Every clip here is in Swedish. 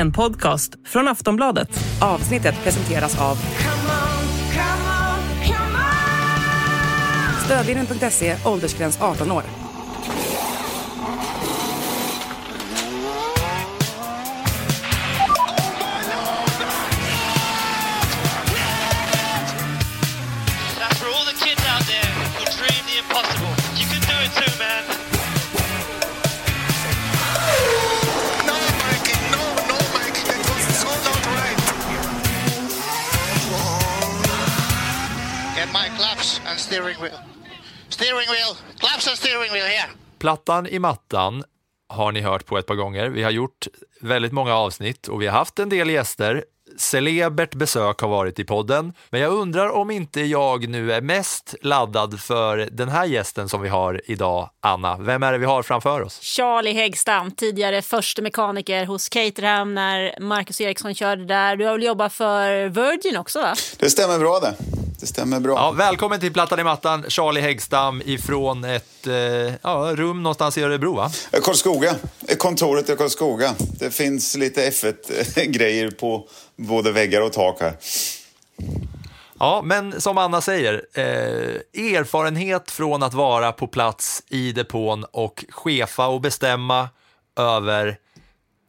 En podcast från Aftonbladet. Avsnittet presenteras av Stödlinjen.se, åldersgräns 18 år. Steering wheel. Steering wheel, claps steering wheel here. Plattan i mattan har ni hört på ett par gånger. Vi har gjort väldigt många avsnitt och vi har haft en del gäster. Celebert besök har varit i podden, men jag undrar om inte jag nu är mest laddad för den här gästen som vi har idag, Anna. Vem är det vi har framför oss? Charlie Häggstam, tidigare förste mekaniker hos Caterham när Marcus Eriksson körde där. Du har väl jobbat för Virgin också va? Det stämmer bra det. Det stämmer bra. Ja, välkommen till Plattan i mattan, Charlie Häggstam ifrån ett eh, ja, rum någonstans i Örebro, va? Karlskoga. Kontoret i Karlskoga. Det finns lite F1-grejer på både väggar och tak här. Ja, men som Anna säger, eh, erfarenhet från att vara på plats i depån och chefa och bestämma över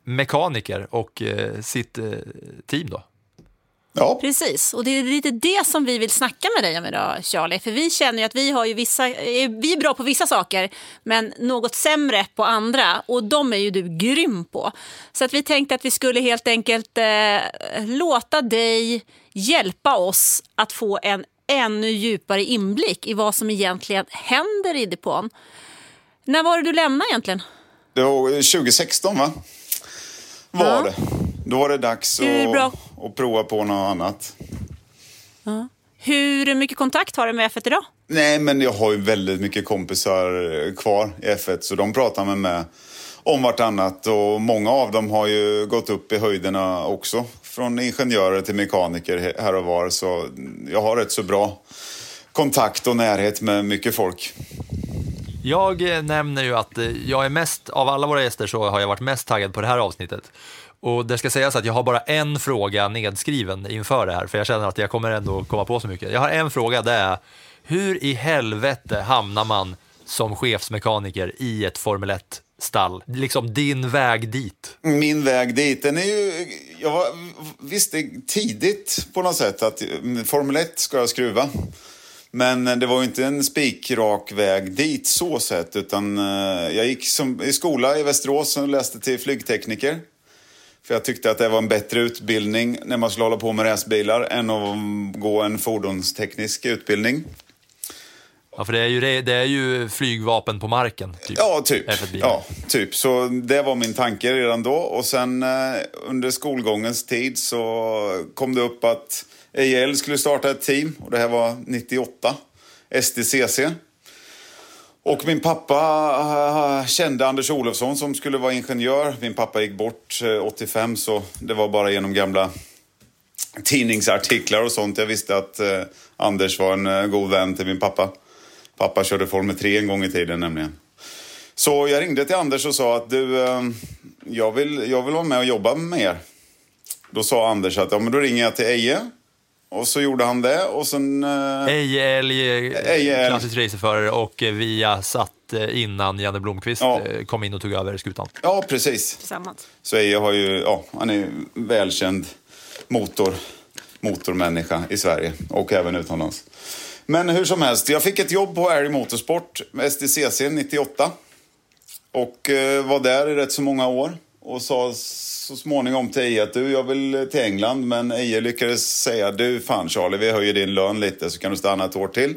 mekaniker och eh, sitt eh, team då. Ja, Precis, och det är lite det som vi vill snacka med dig om idag, Charlie. För vi känner att vi, har ju vissa, eh, vi är bra på vissa saker, men något sämre på andra. Och de är ju du grym på. Så att vi tänkte att vi skulle helt enkelt eh, låta dig hjälpa oss att få en ännu djupare inblick i vad som egentligen händer i depån. När var det du lämnade egentligen? det var 2016 va? Var Ja. det. Då var det dags Det är bra. att, att prova på något annat. Hur mycket kontakt har du med F1 idag? Nej, men jag har ju väldigt mycket kompisar kvar i F1 så de pratar med mig om vartannat och många av dem har ju gått upp i höjderna också. Från ingenjörer till mekaniker här och var så jag har rätt så bra kontakt och närhet med mycket folk. Jag eh, nämner ju att eh, jag är mest, av alla våra gäster så har jag varit mest taggad på det här avsnittet. Och det ska sägas att jag har bara en fråga nedskriven inför det här, för jag känner att jag kommer ändå komma på så mycket. Jag har en fråga, det är hur i helvete hamnar man som chefsmekaniker i ett Formel 1-stall? Liksom din väg dit. Min väg dit, den är ju... Jag var, visste tidigt på något sätt att mm, Formel 1 ska jag skruva. Men det var ju inte en spikrak väg dit så sett. Utan eh, jag gick som, i skola i Västerås och läste till flygtekniker. För jag tyckte att det var en bättre utbildning när man skulle hålla på med racerbilar än att gå en fordonsteknisk utbildning. Ja, för det är ju, det är ju flygvapen på marken. Typ. Ja, typ. F1-bilar. Ja, typ. Så det var min tanke redan då. Och sen eh, under skolgångens tid så kom det upp att EIL skulle starta ett team. Och det här var 98. STCC. Och min pappa eh, eh, kände Anders Olofsson som skulle vara ingenjör. Min pappa gick bort eh, 85 så det var bara genom gamla tidningsartiklar och sånt. Jag visste att Anders var en god vän till min pappa. Pappa körde Formel 3 en gång i tiden nämligen. Så jag ringde till Anders och sa att du, ehm, jag, vill, jag vill vara med och jobba med er. Då sa Anders att ja, men då ringer jag till Eje. Och så gjorde han det och sen... Eh, Eje Älg, Älg. klassisk racerförare och via satt eh, innan Janne Blomqvist Ja. eh, kom in och tog över skutan. ja, precis. Tillsammans. Så Eje har ju, ja, han är ju välkänd motor, motormänniska i Sverige och även utomlands. Men hur som helst, jag fick ett jobb på Airy Motorsport, STCC 98. Och var där i rätt så många år. Och sa så småningom till Eje att du, jag vill till England. Men Eje lyckades säga, du fan Charlie, vi höjer din lön lite så kan du stanna ett år till.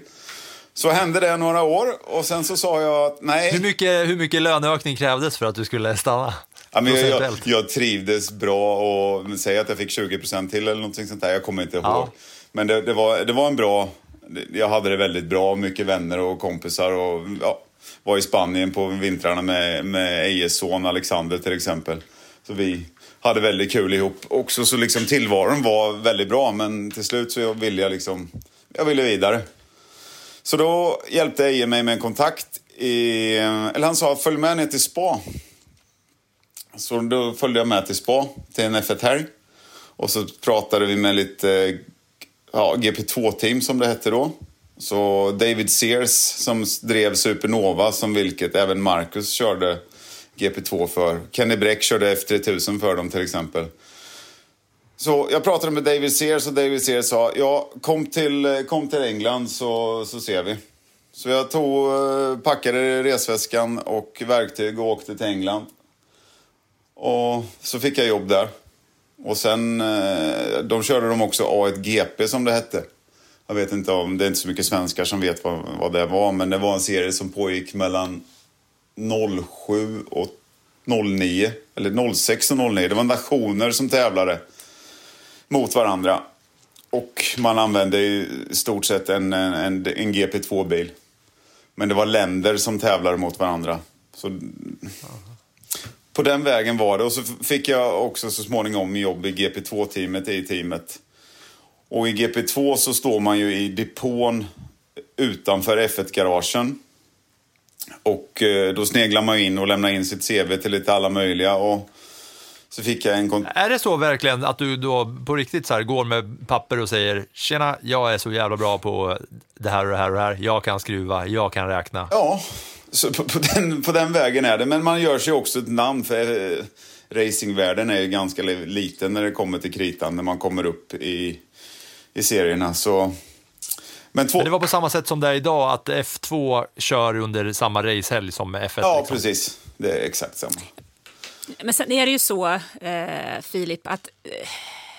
Så hände det några år och sen så sa jag att nej. Hur mycket, hur mycket löneökning krävdes för att du skulle stanna? Ja, men jag, jag, jag trivdes bra och säg att jag fick 20% till eller någonting sånt där. Jag kommer inte ihåg. Ja. Men det, det, var, det var en bra... Jag hade det väldigt bra, mycket vänner och kompisar och ja, var i Spanien på vintrarna med, med Ejes son Alexander till exempel. Så vi hade väldigt kul ihop. Också så liksom tillvaron var väldigt bra men till slut så jag ville jag liksom... Jag ville vidare. Så då hjälpte Eje mig med en kontakt. I, eller han sa följ med ner till spa Så då följde jag med till spa, till en F1-helg. Och så pratade vi med lite ja, GP2-team som det hette då. Så David Sears som drev Supernova som vilket även Marcus körde GP2 för. Kenny Bräck körde F3000 för dem till exempel. Så jag pratade med David Sears och David Sears sa ja, kom till, kom till England så, så ser vi. Så jag tog, eh, packade resväskan och verktyg och åkte till England. Och så fick jag jobb där. Och sen, eh, de körde de också A1GP som det hette. Jag vet inte om, det är inte så mycket svenskar som vet vad, vad det var, men det var en serie som pågick mellan 07 och 09. Eller 06 och 09. Det var nationer som tävlade mot varandra. Och man använde i stort sett en, en, en GP2-bil. Men det var länder som tävlade mot varandra. Så, på den vägen var det. Och så fick jag också så småningom jobb i GP2-teamet, i teamet. Och i GP2 så står man ju i depån utanför F1-garagen. Och eh, då sneglar man in och lämnar in sitt CV till lite alla möjliga. Och så fick jag en kont- Är det så verkligen att du då på riktigt så här går med papper och säger tjena, jag är så jävla bra på det här och det här och det här. Jag kan skruva, jag kan räkna. Ja, på, på, den, på den vägen är det. Men man gör sig också ett namn för eh, racingvärlden är ju ganska li- liten när det kommer till kritan. När man kommer upp i, i serierna. Så... Men två... Men det var på samma sätt som det är idag, att F2 kör under samma racehelg som F1. Ja, liksom. precis. Det är exakt samma. Men sen är det ju så, eh, Filip, att eh,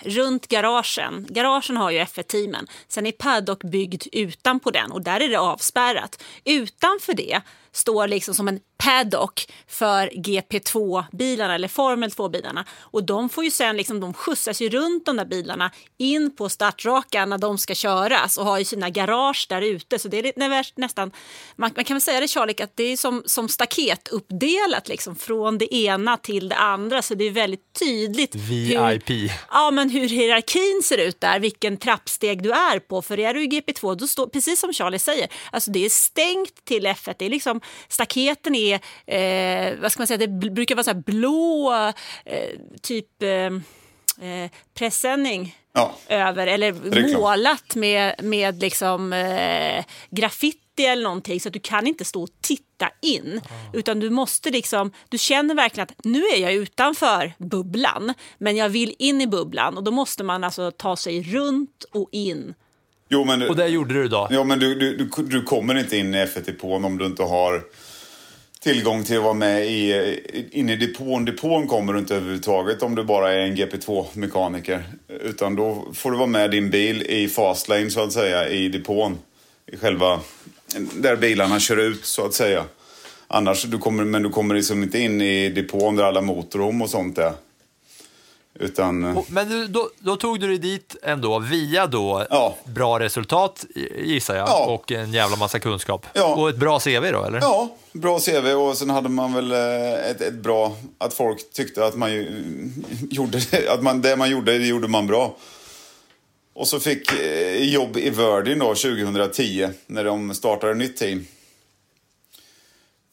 runt garagen, garagen har ju F1-teamen, sen är Paddock byggd utanpå den och där är det avspärrat. Utanför det står liksom som en paddock för GP2-bilarna eller Formel 2-bilarna. Och de får ju sen liksom, de skjutsas ju runt de där bilarna in på startrakan när de ska köras och har ju sina garage där ute. Så det är nästan, man, man kan väl säga det Charlie, att det är som, som staket uppdelat liksom, från det ena till det andra. Så det är väldigt tydligt VIP. Hur, ja, men hur hierarkin ser ut där, vilken trappsteg du är på. För är du i GP2, då står, precis som Charlie säger, alltså det är stängt till F1. Det är liksom, staketen är, eh, vad ska man säga, det brukar vara så här blå, eh, typ eh, eh, presenning Ja. över, eller målat med, med liksom, eh, graffiti eller någonting så att du kan inte stå och titta in. Utan du måste liksom, du känner verkligen att nu är jag utanför bubblan men jag vill in i bubblan och då måste man alltså ta sig runt och in. Jo, men, Och det gjorde du då? ja, men du, du, du, du kommer inte in i F1-depån om du inte har tillgång till att vara med i, in i depån. Depån kommer du inte överhuvudtaget om du bara är en GP2-mekaniker. Utan då får du vara med din bil i fastlane så att säga i depån. I själva, där bilarna kör ut så att säga. Annars, du kommer, men du kommer liksom inte in i depån där alla motorhom och sånt är. Utan... Och- Men då, då tog du dig dit ändå via då Ja. bra resultat gissar jag Ja. och en jävla massa kunskap. Ja. Och ett bra CV då eller? Ja, bra CV och sen hade man väl eh, ett, ett bra... Att folk tyckte att man gjorde att man, det man gjorde, det gjorde man bra. Och så fick eh, jobb i Virgin då 2010 när de startade ett nytt team.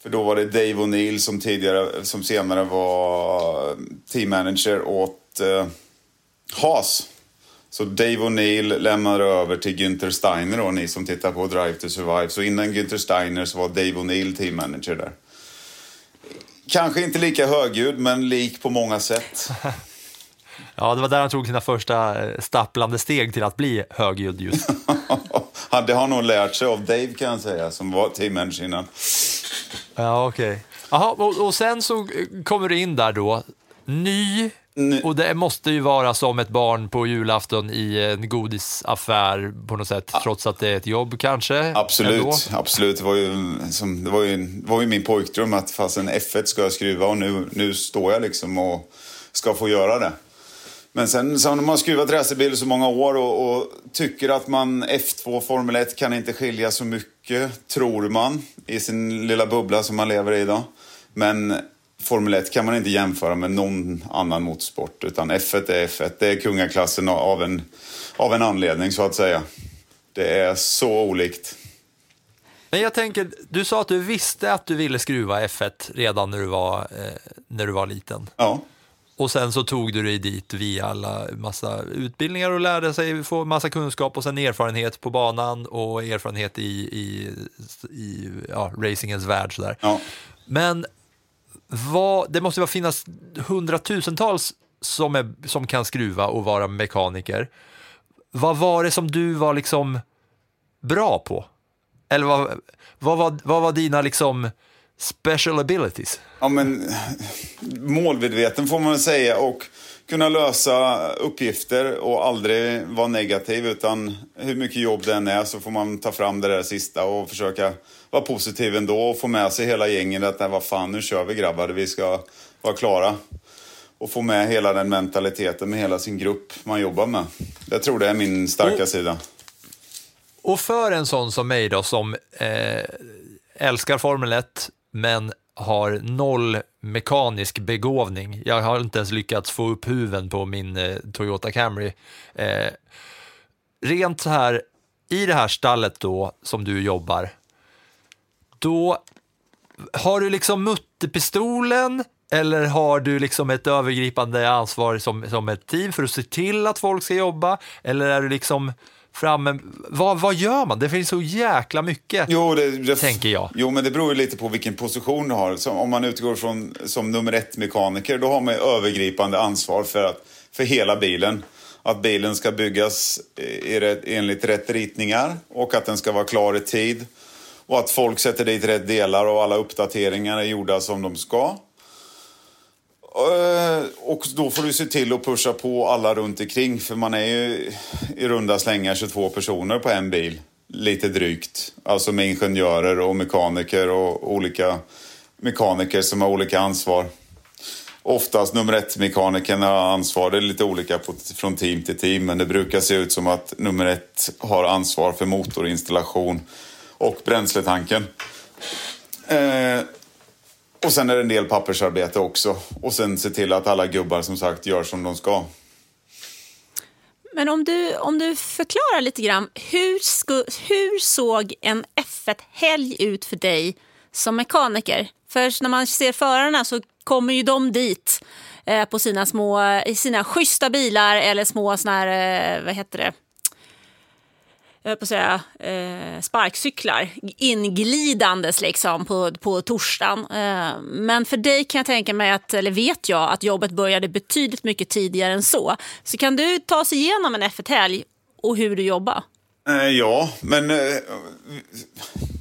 För då var det Dave O'Neill som tidigare, som senare var teammanager åt eh, Haas. Så Dave O'Neill lämnade över till Günther Steiner då, ni som tittar på Drive to Survive. Så innan Günther Steiner så var Dave O'Neill teammanager där. Kanske inte lika högljudd, men lik på många sätt. Ja, det var där han tog sina första eh, stapplande steg till att bli högljudd just. Det har han nog lärt sig av Dave kan jag säga, som var teammanager innan. Ja, okej. Jaha, och, och sen så eh, kommer du in där då, Ny. Och det måste ju vara som ett barn på julafton i en godisaffär på något sätt, trots att det är ett jobb kanske? Absolut, ändå. absolut. Det var ju, som, det var ju, det var ju min pojkdröm att fast en F1 ska jag skruva och nu, nu står jag liksom och ska få göra det. Men sen så har man skruvat racerbil så många år och, och tycker att man F2 Formel 1 kan inte skilja så mycket, tror man, i sin lilla bubbla som man lever i idag. Men Formel 1 kan man inte jämföra med någon annan motorsport, utan F1 är F1. Det är kungaklassen av en, av en anledning, så att säga. Det är så olikt. Men jag tänker, du sa att du visste att du ville skruva F1 redan när du var, eh, när du var liten. Ja. Och sen så tog du dig dit via alla massa utbildningar och lärde sig få massa kunskap och sen erfarenhet på banan och erfarenhet i, i, i ja, racingens värld. Sådär. Ja. Men vad, det måste finnas hundratusentals som, är, som kan skruva och vara mekaniker. Vad var det som du var liksom bra på? Eller vad, vad, var, vad var dina liksom special abilities? Ja, men målmedveten får man väl säga och kunna lösa uppgifter och aldrig vara negativ utan hur mycket jobb det än är så får man ta fram det där sista och försöka vara positiv ändå och få med sig hela gänget att nej, vad fan nu kör vi grabbar, vi ska vara klara. Och få med hela den mentaliteten med hela sin grupp man jobbar med. Jag tror det är min starka Och- sida. Och för en sån som mig då som eh, älskar Formel 1 men har noll mekanisk begåvning. Jag har inte ens lyckats få upp huven på min eh, Toyota Camry. Eh, rent så här, i det här stallet då som du jobbar, då har du liksom mutterpistolen eller har du liksom ett övergripande ansvar som, som ett team för att se till att folk ska jobba? Eller är du liksom framme... Vad, vad gör man? Det finns så jäkla mycket. Jo, det, det, Tänker jag. Jo, men det beror ju lite på vilken position du har. Så om man utgår från som nummer ett mekaniker, då har man övergripande ansvar för, att, för hela bilen. Att bilen ska byggas i enligt rätt ritningar och att den ska vara klar i tid. Och att folk sätter dit rätt delar och alla uppdateringar är gjorda som de ska. Eh, och då får du se till att pusha på alla runt omkring för man är ju i runda slängar 22 personer på en bil. Lite drygt. Alltså med ingenjörer och mekaniker och olika mekaniker som har olika ansvar. Oftast nummer ett mekanikern har ansvar. Det är lite olika på, från team till team men det brukar se ut som att nummer ett har ansvar för motorinstallation och bränsletanken. Eh, och sen är det en del pappersarbete också. Och sen se till att alla gubbar som sagt gör som de ska. Men om du, om du förklarar lite grann, hur, sku, hur såg en F1-helg ut för dig som mekaniker? För när man ser förarna så kommer ju de dit eh, på sina små, i sina schyssta bilar eller små såna här, eh, vad heter det? Jag på säga, eh, sparkcyklar inglidandes liksom på, på torsdagen. Eh, men för dig kan jag tänka mig, att, eller vet jag, att jobbet började betydligt mycket tidigare än så. Så kan du ta oss igenom en F1-helg och hur du jobbar? Eh, ja, men eh,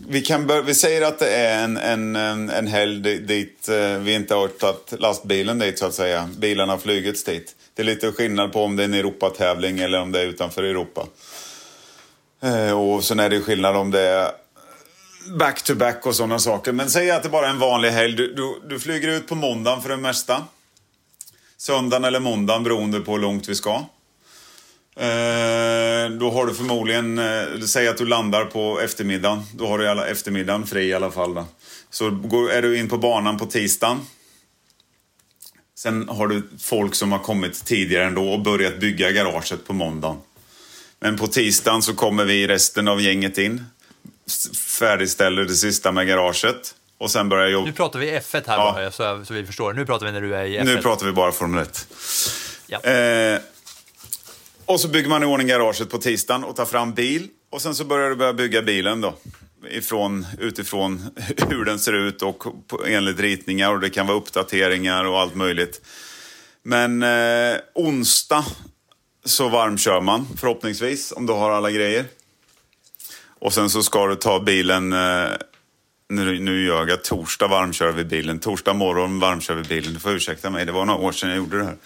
vi, kan bör- vi säger att det är en, en, eh, en, helg dit eh, vi inte har tagit lastbilen dit så att säga. Bilarna har flugits dit. Det är lite skillnad på om det är en Europatävling eller om det är utanför Europa. Eh, och sen är det skillnad om det är back-to-back och sådana saker. Men säg att det bara är en vanlig helg. Du, du, du flyger ut på måndagen för det mesta. Söndagen eller måndagen beroende på hur långt vi ska. Eh, då har du förmodligen, eh, säg att du landar på eftermiddagen. Då har du alla, eftermiddagen fri i alla fall. Då. Så går, är du in på banan på tisdagen. Sen har du folk som har kommit tidigare ändå och börjat bygga garaget på måndagen. Men på tisdagen så kommer vi resten av gänget in. Färdigställer det sista med garaget. Och sen börjar jobba. Nu pratar vi F1 här Ja. bara, så, så vi förstår. Nu pratar vi när du är i F1. Nu pratar vi bara Formel 1. Ja. Eh, och så bygger man i ordning garaget på tisdagen och tar fram bil. Och sen så börjar du börja bygga bilen då. Ifrån, utifrån hur den ser ut och enligt ritningar och det kan vara uppdateringar och allt möjligt. Men eh, onsdag så varmkör man förhoppningsvis om du har alla grejer. Och sen så ska du ta bilen, eh, nu, nu gör jag, torsdag varmkör vi bilen. Torsdag morgon varmkör vi bilen. Du får ursäkta mig, det var några år sedan jag gjorde det här.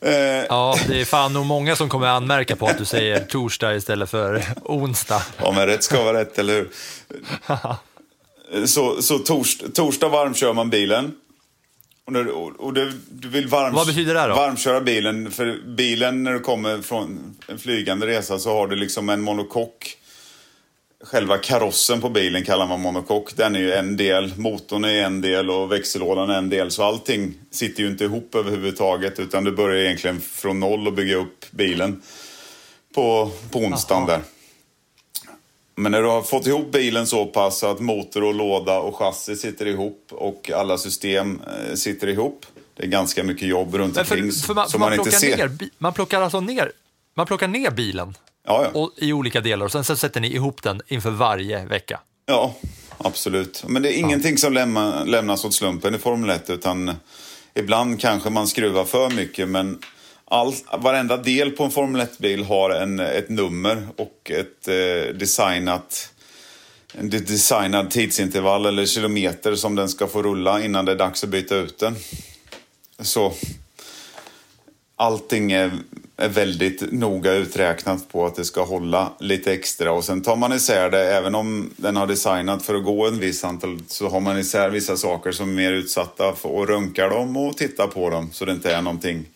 Eh, Ja, det är fan nog många som kommer anmärka på att du säger torsdag istället för onsdag. Ja, men rätt ska vara rätt, eller hur? Så, så tors, torsdag varmkör man bilen. Och, när, och, du, du vill varm, Vad betyder det då? varmköra bilen. För bilen, när du kommer från en flygande resa så har du liksom en monokock. Själva karossen på bilen kallar man monokock. Den är ju en del, motorn är en del och växellådan är en del. Så allting sitter ju inte ihop överhuvudtaget utan du börjar egentligen från noll och bygga upp bilen på, på onsdagen där. Men när du har fått ihop bilen så pass att motor och låda och chassi sitter ihop och alla system eh, sitter ihop. Det är ganska mycket jobb runt Men för, omkring för man, som man, man, inte ser. ner, man plockar alltså ner, man plockar ner bilen Ja, ja. och, i olika delar och sen så sätter ni ihop den inför varje vecka. ja, absolut. Men det är ingenting som lämna, lämnas åt slumpen i Formel 1 utan ibland kanske man skruvar för mycket men all, varenda del på en Formel 1-bil har en, ett nummer och ett eh, designat en designad tidsintervall eller kilometer som den ska få rulla innan det är dags att byta ut den. Så allting är, är väldigt noga uträknat på att det ska hålla lite extra och sen tar man isär det även om den har designat för att gå en viss antal så har man isär vissa saker som är mer utsatta för att röntga dem och titta på dem så det inte är någonting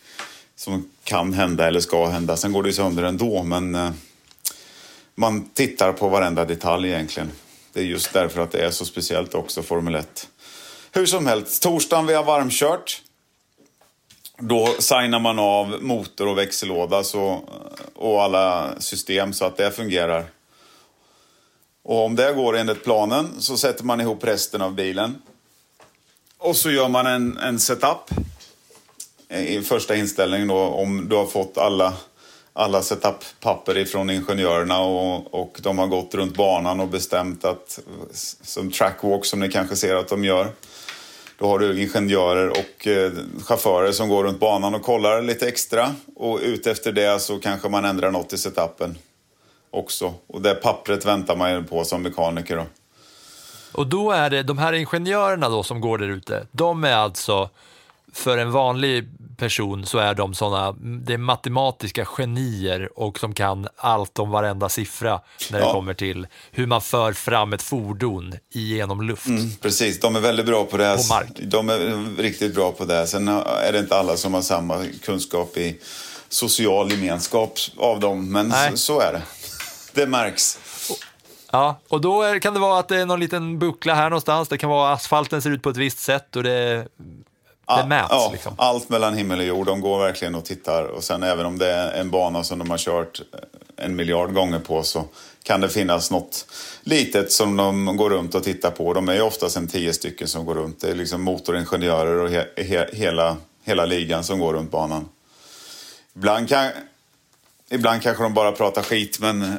som kan hända eller ska hända. Sen går det ju sönder ändå men eh, man tittar på varenda detalj egentligen. Det är just därför att det är så speciellt också, Formel 1. Hur som helst, torsdagen vi har varmkört. Då signar man av motor och växellåda så, och alla system så att det fungerar. Och om det går enligt planen så sätter man ihop resten av bilen. Och så gör man en, en setup Eh, i första inställningen då om du har fått alla, alla setup-papper ifrån ingenjörerna och, och de har gått runt banan och bestämt att, som trackwalk som ni kanske ser att de gör. Då har du ingenjörer och eh, chaufförer som går runt banan och kollar lite extra. Och utefter det så kanske man ändrar något i setupen också. Och det pappret väntar man ju på som mekaniker då. Och då är det, de här ingenjörerna då som går där ute, de är alltså, för en vanlig person så är de sådana, det är matematiska genier och som kan allt om varenda siffra när det Ja. kommer till hur man för fram ett fordon genom luft. Precis, de är väldigt bra på det. På mark. De är riktigt bra på det. Sen är det inte alla som har samma kunskap i social gemenskap av dem, men så, så är det. Det märks. Ja, och då är, kan det vara att det är någon liten buckla här någonstans, det kan vara asfalten ser ut på ett visst sätt och det, det mäts. ja, liksom. Allt mellan himmel och jord. De går verkligen och tittar. Och sen även om det är en bana som de har kört en miljard gånger på så kan det finnas något litet som de går runt och tittar på. De är ju oftast en tio stycken som går runt. Det är liksom motoringenjörer och he, he, hela, hela ligan som går runt banan. Ibland, kan, ibland kanske de bara pratar skit men eh,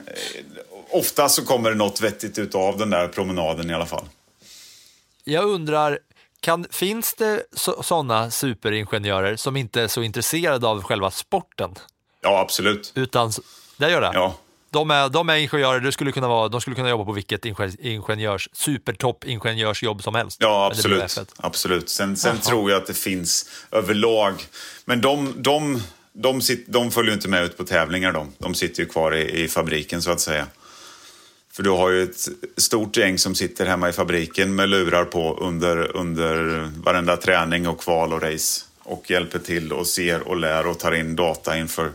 ofta så kommer det något vettigt utav den där promenaden i alla fall. Jag undrar, kan, finns det sådana superingenjörer som inte är så intresserade av själva sporten? Ja, absolut. Utan, det gör det? Ja. De är, de är ingenjörer, det skulle kunna vara, de skulle kunna jobba på vilket ingen- ingenjörs, supertopp-ingenjörsjobb som helst. Ja, absolut. F1. absolut. Sen, sen tror jag att det finns överlag. Men de, de, de, sit, de följer inte med ut på tävlingar de. De sitter ju kvar i, i fabriken så att säga. För du har ju ett stort gäng som sitter hemma i fabriken med lurar på under, under varenda träning och kval och race. Och hjälper till och ser och lär och tar in data inför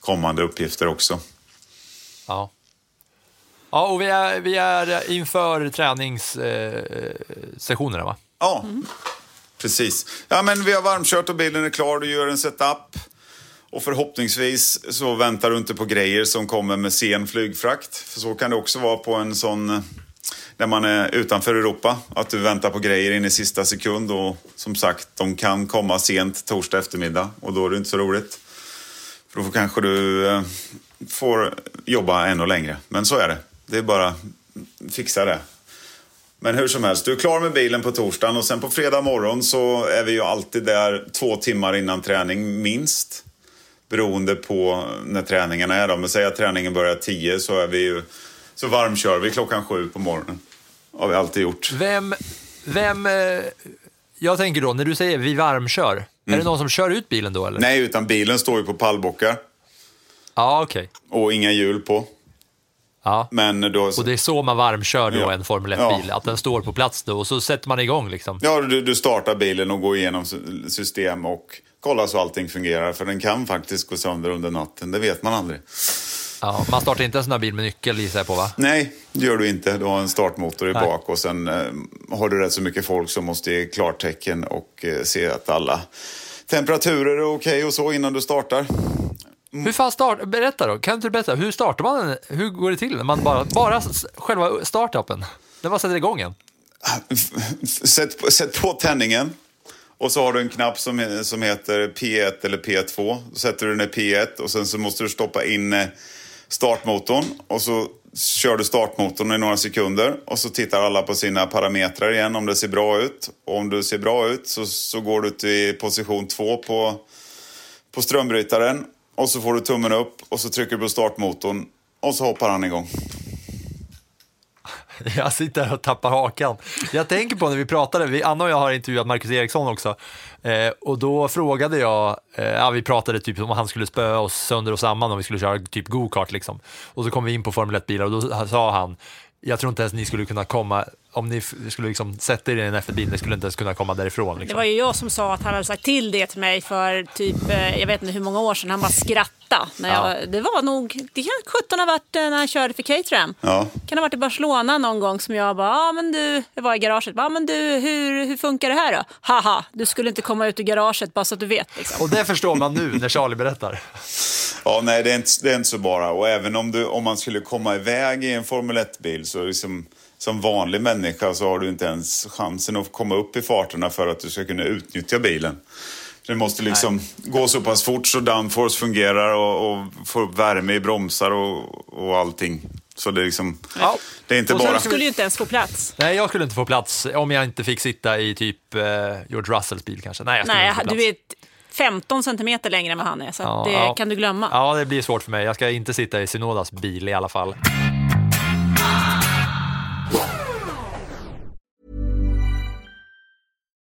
kommande uppgifter också. Ja. Ja, och vi är, vi är inför träningssessionerna, va? Ja, precis. Ja, men vi har varmkört och bilen är klar. Du gör en setup. Och förhoppningsvis så väntar du inte på grejer som kommer med sen flygfrakt. För så kan det också vara på en sån... Eh, när man är utanför Europa. Att du väntar på grejer in i sista sekund. Och som sagt, de kan komma sent torsdag eftermiddag. Och då är det inte så roligt. För då får kanske du eh, får jobba ännu längre. Men så är det. Det är bara fixa det. Men hur som helst, du är klar med bilen på torsdagen och sen på fredag morgon så är vi ju alltid där två timmar innan träning minst. Beroende på när träningarna är då. Men säg att träningen börjar 10 så är vi ju så varmkör vi klockan sju på morgonen. Har vi alltid gjort. Vem, vem, eh, jag tänker då, när du säger vi varmkör, är det någon som kör ut bilen då eller? Nej, utan bilen står ju på pallbockar Ja, okej. och inga hjul på. Ja. Men då... Och det är så man varmkör då Ja. en Formel 1-bil, Ja. att den står på plats då och så sätter man igång liksom. Ja, du, du startar bilen och går igenom sy- system och kollar så allting fungerar. För den kan faktiskt gå sönder under natten, det vet man aldrig. Ja, man startar inte en sån här bil med nyckel gissar jag på va? Nej, det gör du inte. Du har en startmotor i Nej. bak och sen eh, har du rätt så mycket folk som måste ge klartecken och eh, se att alla temperaturer är okej och så innan du startar. Hur fan start, berätta då, kan inte du berätta, hur startar man den? Hur går det till? Man bara, bara själva startupen, när man sätter igång den? Sätt, sätt på tändningen och så har du en knapp som, som heter P1 eller P2. Då sätter du den i P1 och sen så måste du stoppa in eh, startmotorn. Och så kör du startmotorn i några sekunder. Och så tittar alla på sina parametrar igen om det ser bra ut. Och om det ser bra ut så, så går du till position 2 på, på strömbrytaren. Och så får du tummen upp och så trycker du på startmotorn. Och så hoppar han igång. Jag sitter här och tappar hakan. Jag tänker på när vi pratade, vi, Anna och jag har intervjuat Marcus Eriksson också, eh, och då frågade jag, eh, ja, vi pratade typ om han skulle spöa oss sönder och samman om vi skulle köra typ go-kart liksom. Och så kom vi in på Formel 1-bilar och då sa han, jag tror inte ens ni skulle kunna komma, om ni skulle liksom sätta er i en F1-bil, ni skulle inte ens kunna komma därifrån. Det Liksom. var ju jag som sa att han hade sagt till det till mig för typ, eh, jag vet inte hur många år sedan. Han bara skrattade. När jag, Det var nog, det kan 17 ha varit eh, när han körde för Caterham. Ja. Kan ha varit i Barcelona någon gång som jag bara, ja men du, jag var i garaget, ja men du, hur, hur funkar det här då? Haha, du skulle inte komma ut ur garaget bara så att du vet. Liksom. Och det förstår man nu när Charlie berättar. Ja, nej, det är inte, det är inte så bara. Och även om, du, om man skulle komma iväg i en Formel 1-bil så liksom, som vanlig människa så har du inte ens chansen att komma upp i farterna för att du ska kunna utnyttja bilen. Det måste liksom gå så pass fort så downforce fungerar och, och få upp värme i bromsar och, och allting. Så det är liksom, Ja. det är inte Och bara... Du skulle ju inte ens få plats. Nej, jag skulle inte få plats om jag inte fick sitta i typ eh, George Russells bil kanske. Nej, jag skulle Nej, inte få plats. du är 15 centimeter längre än vad han är, så Ja, det ja. kan du glömma. Ja, det blir svårt för mig. Jag ska inte sitta i Synodas bil i alla fall.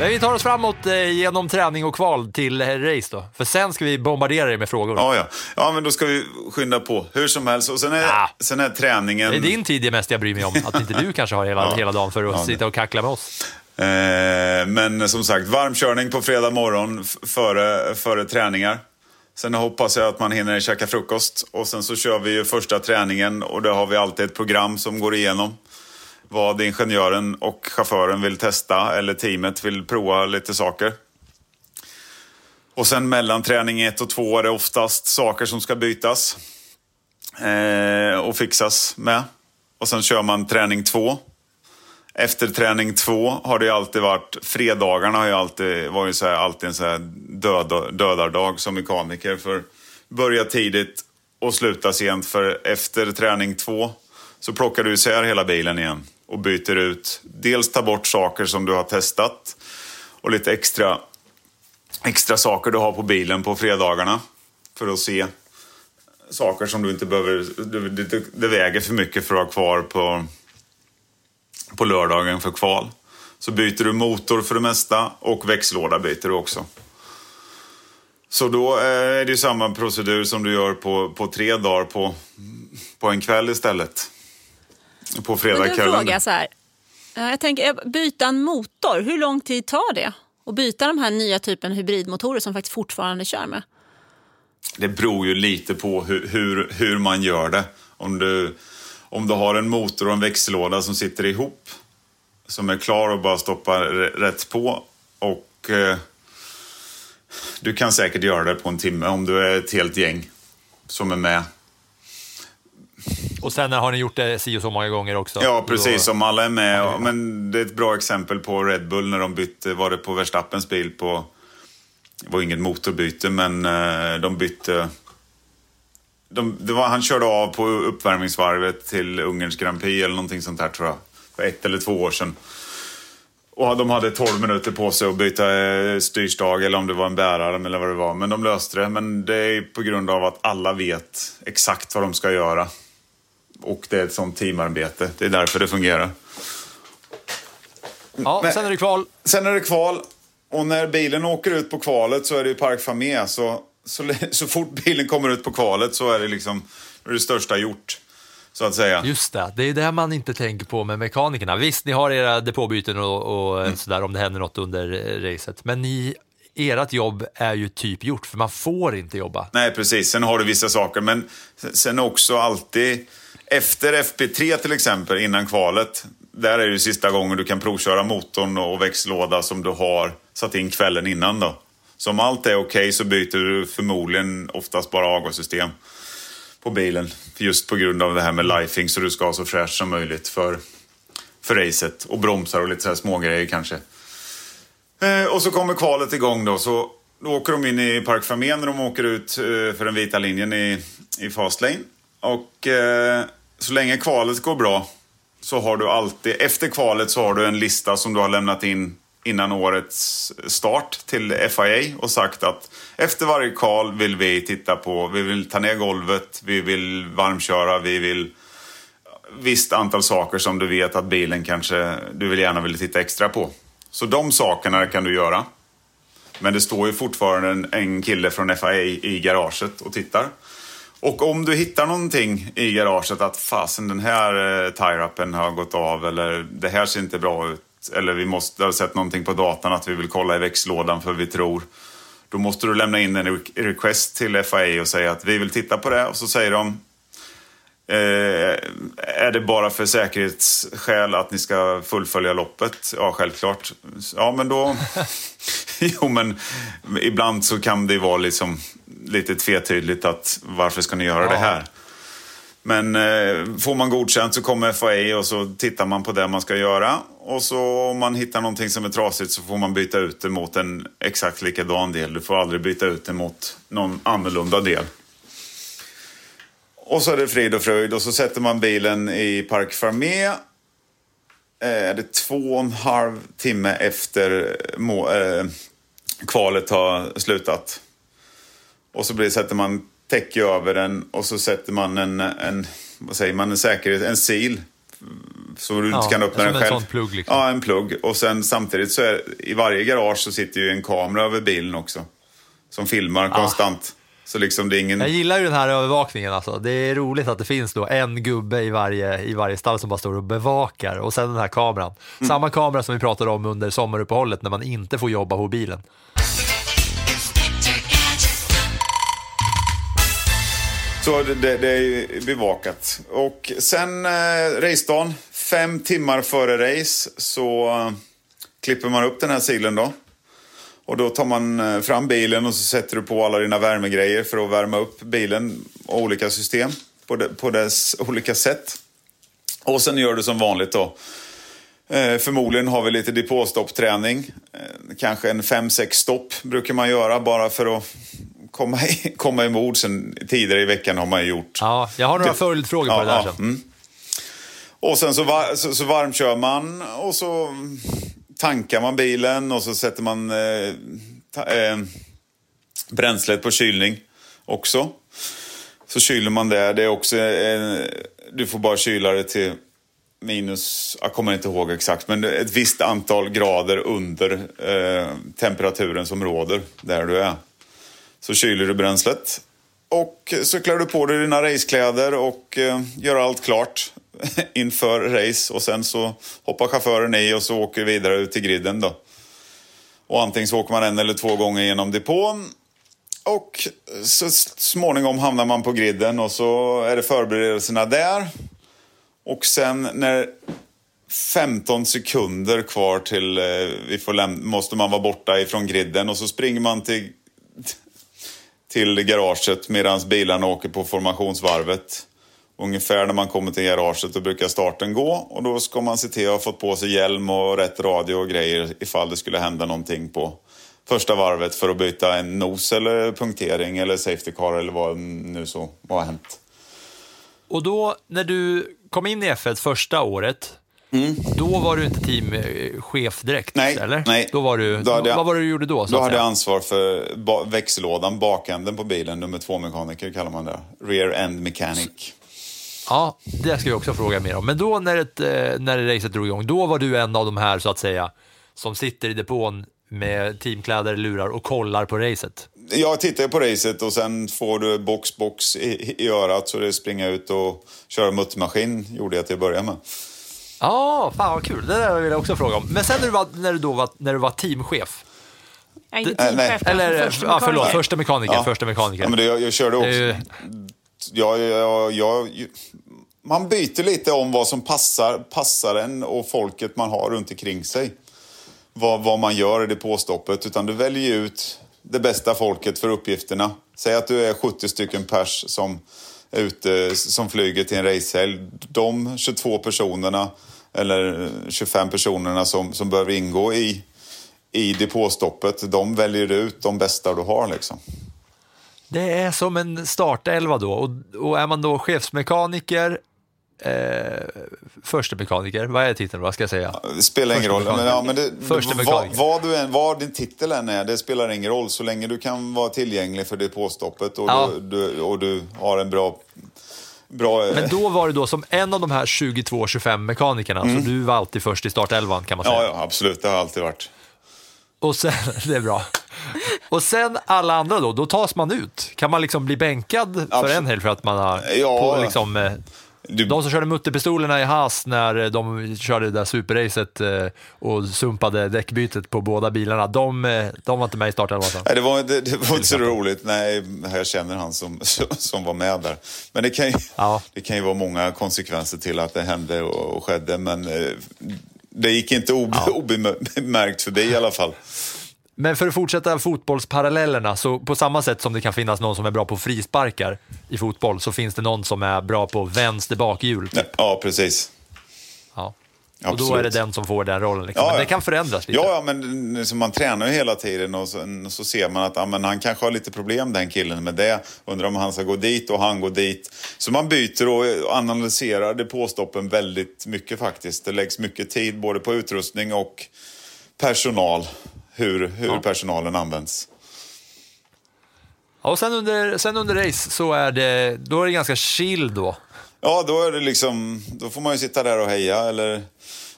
Men vi tar oss framåt eh, genom träning och kval till eh, race då. För sen ska vi bombardera dig med frågor. Ja, ja. ja, men då ska vi skynda på hur som helst. Och sen är, Ja. sen är träningen... Det är din tid det mest jag bryr mig om. Att inte du kanske har hela, Ja. hela dagen för att Ja, sitta och kackla med oss. Eh, men som sagt, varmkörning på fredag morgon före, före träningar. Sen hoppas jag att man hinner käka frukost. Och sen så kör vi ju första träningen och där har vi alltid ett program som går igenom. Vad ingenjören och chauffören vill testa eller teamet vill prova lite saker. Och sen mellan träning 1 och 2 är det oftast saker som ska bytas. Eh, och fixas med. Och sen kör man träning 2. Efter träning 2 har det ju alltid varit, fredagarna har ju alltid, var ju så här, alltid en så här död, dödardag som mekaniker. För börja tidigt och sluta sent. För efter träning 2 så plockar du isär hela bilen igen och byter ut. Dels ta bort saker som du har testat och lite extra, extra saker du har på bilen på fredagarna. För att se saker som du inte behöver, det, det, det väger för mycket för att ha kvar på på lördagen för kval. Så byter du motor för det mesta och växellåda byter du också. Så då eh, är det ju samma procedur som du gör på, på tre dagar på, på en kväll istället. På Men du, en fredagskvällen. fråga så här. Ja, Jag tänker, eh, byta en motor, hur lång tid tar det? Och byta de här nya typen hybridmotorer som faktiskt fortfarande kör med? Det beror ju lite på hur, hur, hur man gör det. Om du, om du har en motor och en växellåda som sitter ihop, som är klar och bara stoppa r- rätt på och eh, du kan säkert göra det på en timme om du är ett helt gäng som är med. Och sen har ni gjort det si och så många gånger också. Ja, precis. Då, Som alla är med. Men det är ett bra exempel på Red Bull när de bytte, var det på Verstappens bil på... Det var inget motorbyte, men eh, de bytte... De, var, han körde av på uppvärmningsvarvet till Ungerns Grand Prix eller någonting sånt där tror jag. För ett eller två år sedan. Och de hade 12 minuter på sig att byta eh, styrstag eller om det var en bärare eller vad det var. Men de löste det. Men det är på grund av att alla vet exakt vad de ska göra. Och det är ett sånt teamarbete. Det är därför det fungerar. Ja, Men- sen är det kval. Sen är det kval. Och när bilen åker ut på kvalet så är det ju Parc Famé. Så, så, så fort bilen kommer ut på kvalet så är det liksom det största gjort. Så att säga. Just det, det är det man inte tänker på med mekanikerna. Visst, ni har era depåbyten och, och Mm. sådär om det händer något under eh, racet. Men ni, ert jobb är ju typ gjort, för man får inte jobba. Nej, precis. Sen har du vissa saker. Men sen också alltid efter FP3 till exempel, innan kvalet. Där är det ju sista gången du kan provköra motorn och växellåda som du har satt in kvällen innan. då. Så om allt är okej så byter du förmodligen oftast bara avgassystem på bilen. Just på grund av det här med lifing så du ska ha så fräscht som möjligt för, för racet. Och bromsar och lite så här smågrejer kanske. Eh, och så kommer kvalet igång då. Så då åker de in i Park Fermé när de åker ut eh, för den vita linjen i, i Fastlane. Och eh, så länge kvalet går bra så har du alltid, efter kvalet så har du en lista som du har lämnat in innan årets start till FIA och sagt att efter varje kval vill vi titta på, vi vill ta ner golvet, vi vill varmköra, vi vill visst antal saker som du vet att bilen kanske du vill gärna vill titta extra på. Så de sakerna kan du göra. Men det står ju fortfarande en, en kille från FIA i garaget och tittar. Och om du hittar någonting i garaget att fasen den här eh, tie-upen har gått av eller det här ser inte bra ut. Eller vi måste ha sett någonting på datan att vi vill kolla i växellådan för vi tror. Då måste du lämna in en request till FIA och säga att vi vill titta på det. Och så säger de Eh, är det bara för säkerhetsskäl att ni ska fullfölja loppet? Ja, självklart. Ja, men då... jo, men ibland så kan det vara liksom lite tvetydigt att varför ska ni göra det här? Men eh, får man godkänt så kommer FAA och så tittar man på det man ska göra. Och så om man hittar någonting som är trasigt så får man byta ut det mot en exakt likadan del. Du får aldrig byta ut det mot någon annorlunda del. Och så är det frid och fröjd och så sätter man bilen i Parc Fermé. Eh, Är det två och en halv timme efter må, eh, kvalet har slutat. Och så blir, sätter man täcke över den och så sätter man en, en vad säger man, en säkerhet, en sil. Så du inte Ja, kan öppna den en själv. sån plugg, liksom. Ja, en plugg. Och sen samtidigt så är i varje garage så sitter ju en kamera över bilen också. Som filmar konstant. Så liksom det är ingen... Jag gillar ju den här övervakningen alltså. Det är roligt att det finns då en gubbe i varje, i varje stall som bara står och bevakar och sen den här kameran. Mm. Samma kamera som vi pratade om under sommaruppehållet när man inte får jobba på bilen. Så det, det, är bevakat. Och sen eh, racedagen, fem timmar före race, så eh, klipper man upp den här silen då. Och då tar man eh, fram bilen och så sätter du på alla dina värmegrejer för att värma upp bilen och olika system på, de, på dess olika sätt. Och sen gör du som vanligt då. Eh, förmodligen har vi lite depåstoppträning. Eh, kanske en 5-6 stopp brukar man göra bara för att komma komma i mod. Sen, tidigare i veckan har man ju gjort. Ja, jag har några Det- följdfrågor på Ja, det där ja, sen. mm. Och sen så, var, så, så varmkör man och så tankar man bilen och så sätter man eh, ta, eh, bränslet på kylning också. Så kyler man det. Det är också, eh, du får bara kyla det till minus, jag kommer inte ihåg exakt, men ett visst antal grader under eh, temperaturen som råder där du är. Så kyler du bränslet. Och så klär du på dig dina racekläder och eh, gör allt klart inför race. Och sen så hoppar chauffören i och så åker vi vidare ut till griden då. Och antingen så åker man en eller två gånger genom depån. Och så småningom hamnar man på griden och så är det förberedelserna där. Och sen när 15 sekunder kvar till eh, vi får läm- måste man vara borta ifrån griden och så springer man till, till garaget medan bilarna åker på formationsvarvet. Ungefär när man kommer till garaget då brukar starten gå och då ska man se till att ha fått på sig hjälm och rätt radio och grejer ifall det skulle hända någonting på första varvet för att byta en nos eller punktering eller safety car eller vad nu så vad har hänt. Och då när du kom in i F1 första året, då var du inte teamchef direkt, Nej, eller? nej. Då var du, Då hade jag- vad var det du gjorde då? Så Då hade jag ansvar för ba- växellådan, bakänden på bilen, nummer två mekaniker kallar man det. Rear end mechanic. Ja, det ska jag också fråga mer om. Men då när, ett, eh, när racet drog igång, då var du en av de här så att säga som sitter i depån med teamkläder, lurar och kollar på racet. Jag tittar på racet och sen får du box, box i, i örat så det springa ut och köra muttermaskin gjorde jag till att börja med. Ja, fan vad kul. Det där vill jag också fråga om. Men sen när du var, när du då var, när du var teamchef, är inte nej. teamchef, jag är eller första ja, förlåt, mekaniker. första mekaniker, Ja. första mekaniker. Ja, men det, jag, jag körde också. Ju- jag, jag, jag, man byter lite om vad som passar, passar en och folket man har runt omkring sig. Vad, vad man gör i det påstoppet. Utan du väljer ut det bästa folket för uppgifterna. Säg att du är 70 stycken pers som ute, som flyger till en racehelg. De 22 personerna eller 25 personerna som, som behöver ingå i, i depåstoppet, de väljer ut de bästa du har liksom. Det är som en startelva då. Och, och är man då chefsmekaniker, eh, första mekaniker, vad är titeln? Vad ska jag säga? Det spelar ingen roll. Men, ja, men det, Första vad, vad, du än, vad din titel än är, det spelar ingen roll. Så länge du kan vara tillgänglig för depåstoppet och, Ja. du, du, och du har en bra... bra Men då var du då som en av de här 22-25 mekanikerna, så du var alltid först i startelvan kan man säga. Mm. ja, ja, absolut. Det har alltid varit. Och sen, det är bra. Och sen alla andra då, då tas man ut. Kan man liksom bli bänkad för Absolut. en helg för att man har Ja. på liksom, eh, Du, de som körde mutterpistolerna i Haas när de körde det där superracet eh, och sumpade däckbytet på båda bilarna, de, eh, de var inte med i startelvan nej, det, var, det, det var inte så roligt. Nej, jag känner han som, som var med där. Men det kan, ju, Ja. det kan ju vara många konsekvenser till att det hände och, och skedde. Men eh, det gick inte ob, obemärkt förbi i alla fall. Men för att fortsätta fotbollsparallellerna, så på samma sätt som det kan finnas någon som är bra på frisparkar i fotboll, så finns det någon som är bra på vänster bakhjul. Ja, Ja, precis. Ja. Och då är det den som får den rollen. Liksom. Ja, Men det kan förändras lite. Ja, ja men liksom, man tränar ju hela tiden och så, så ser man att ja, han kanske har lite problem den killen med det. Undrar om han ska gå dit och han går dit. Så man byter och analyserar depåstoppen väldigt mycket faktiskt. Det läggs mycket tid både på utrustning och personal. Hur, hur personalen används. Ja, och sen under, sen under race så är det, då är det ganska chill då. Ja, då är det liksom, då får man ju sitta där och heja eller,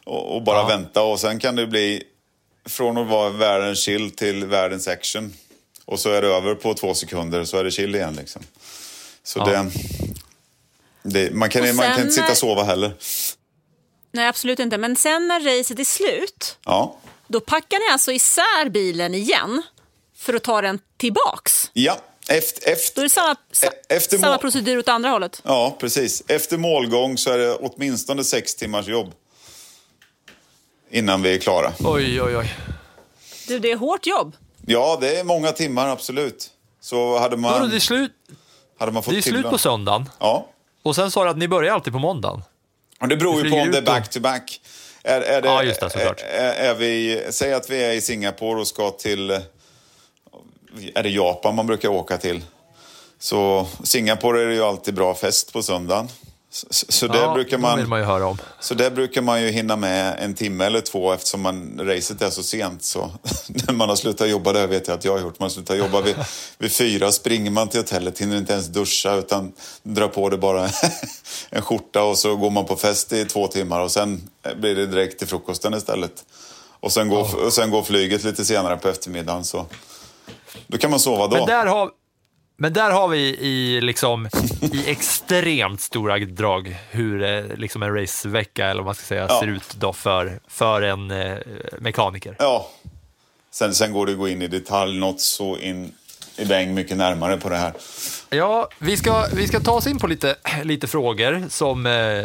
och, och bara Ja. vänta. Och sen kan det bli från att vara världens chill till världens action. Och så är det över på två sekunder så är det chill igen liksom. Så Ja. det, det, man, kan, Och man kan sen inte sitta och sova heller. Nej, absolut inte. Men sen när racet är slut, Ja, då packar ni alltså isär bilen igen för att ta den tillbaks. ja. Efter, Då är efter, det samma, sa, efter samma mål- procedur åt andra hållet. ja, precis. Efter målgång så är det åtminstone sex timmars jobb. Innan vi är klara. Oj, oj, oj. Du, det är hårt jobb. Ja, det är många timmar, absolut. Så hade Vadå, man, det är slut, hade man fått det är slut på söndagen. Ja, Och sen sa du att ni börjar alltid på måndagen. och det beror ju på om det är ut då? back-to-back. Är, är det, Ja, just det, såklart. Är, är vi, säg att vi är i Singapore och ska till... Är det Japan man brukar åka till? Så Singapore är det ju alltid bra fest på söndagen. Så, så, det ja, brukar det man, vill man ju höra om. så det brukar man ju hinna med en timme eller två eftersom man, racet är så sent. Så när man har slutat jobba, det vet jag att jag har gjort, man slutar jobba vid, vid fyra, springer man till hotellet, hinner inte ens duscha utan drar på det bara en skjorta och så går man på fest i två timmar och sen blir det direkt till frukosten istället. Och sen går, och sen går flyget lite senare på eftermiddagen så då kan man sova då. Men där har, men där har vi i, liksom, i extremt stora drag hur eh, liksom en racevecka eller vad man ska säga, Ja. ser ut då för, för en eh, mekaniker. Ja. Sen, sen går det att gå in i detalj något så in i bäng mycket närmare på det här. Ja, vi ska, vi ska ta oss in på lite, lite frågor som, eh,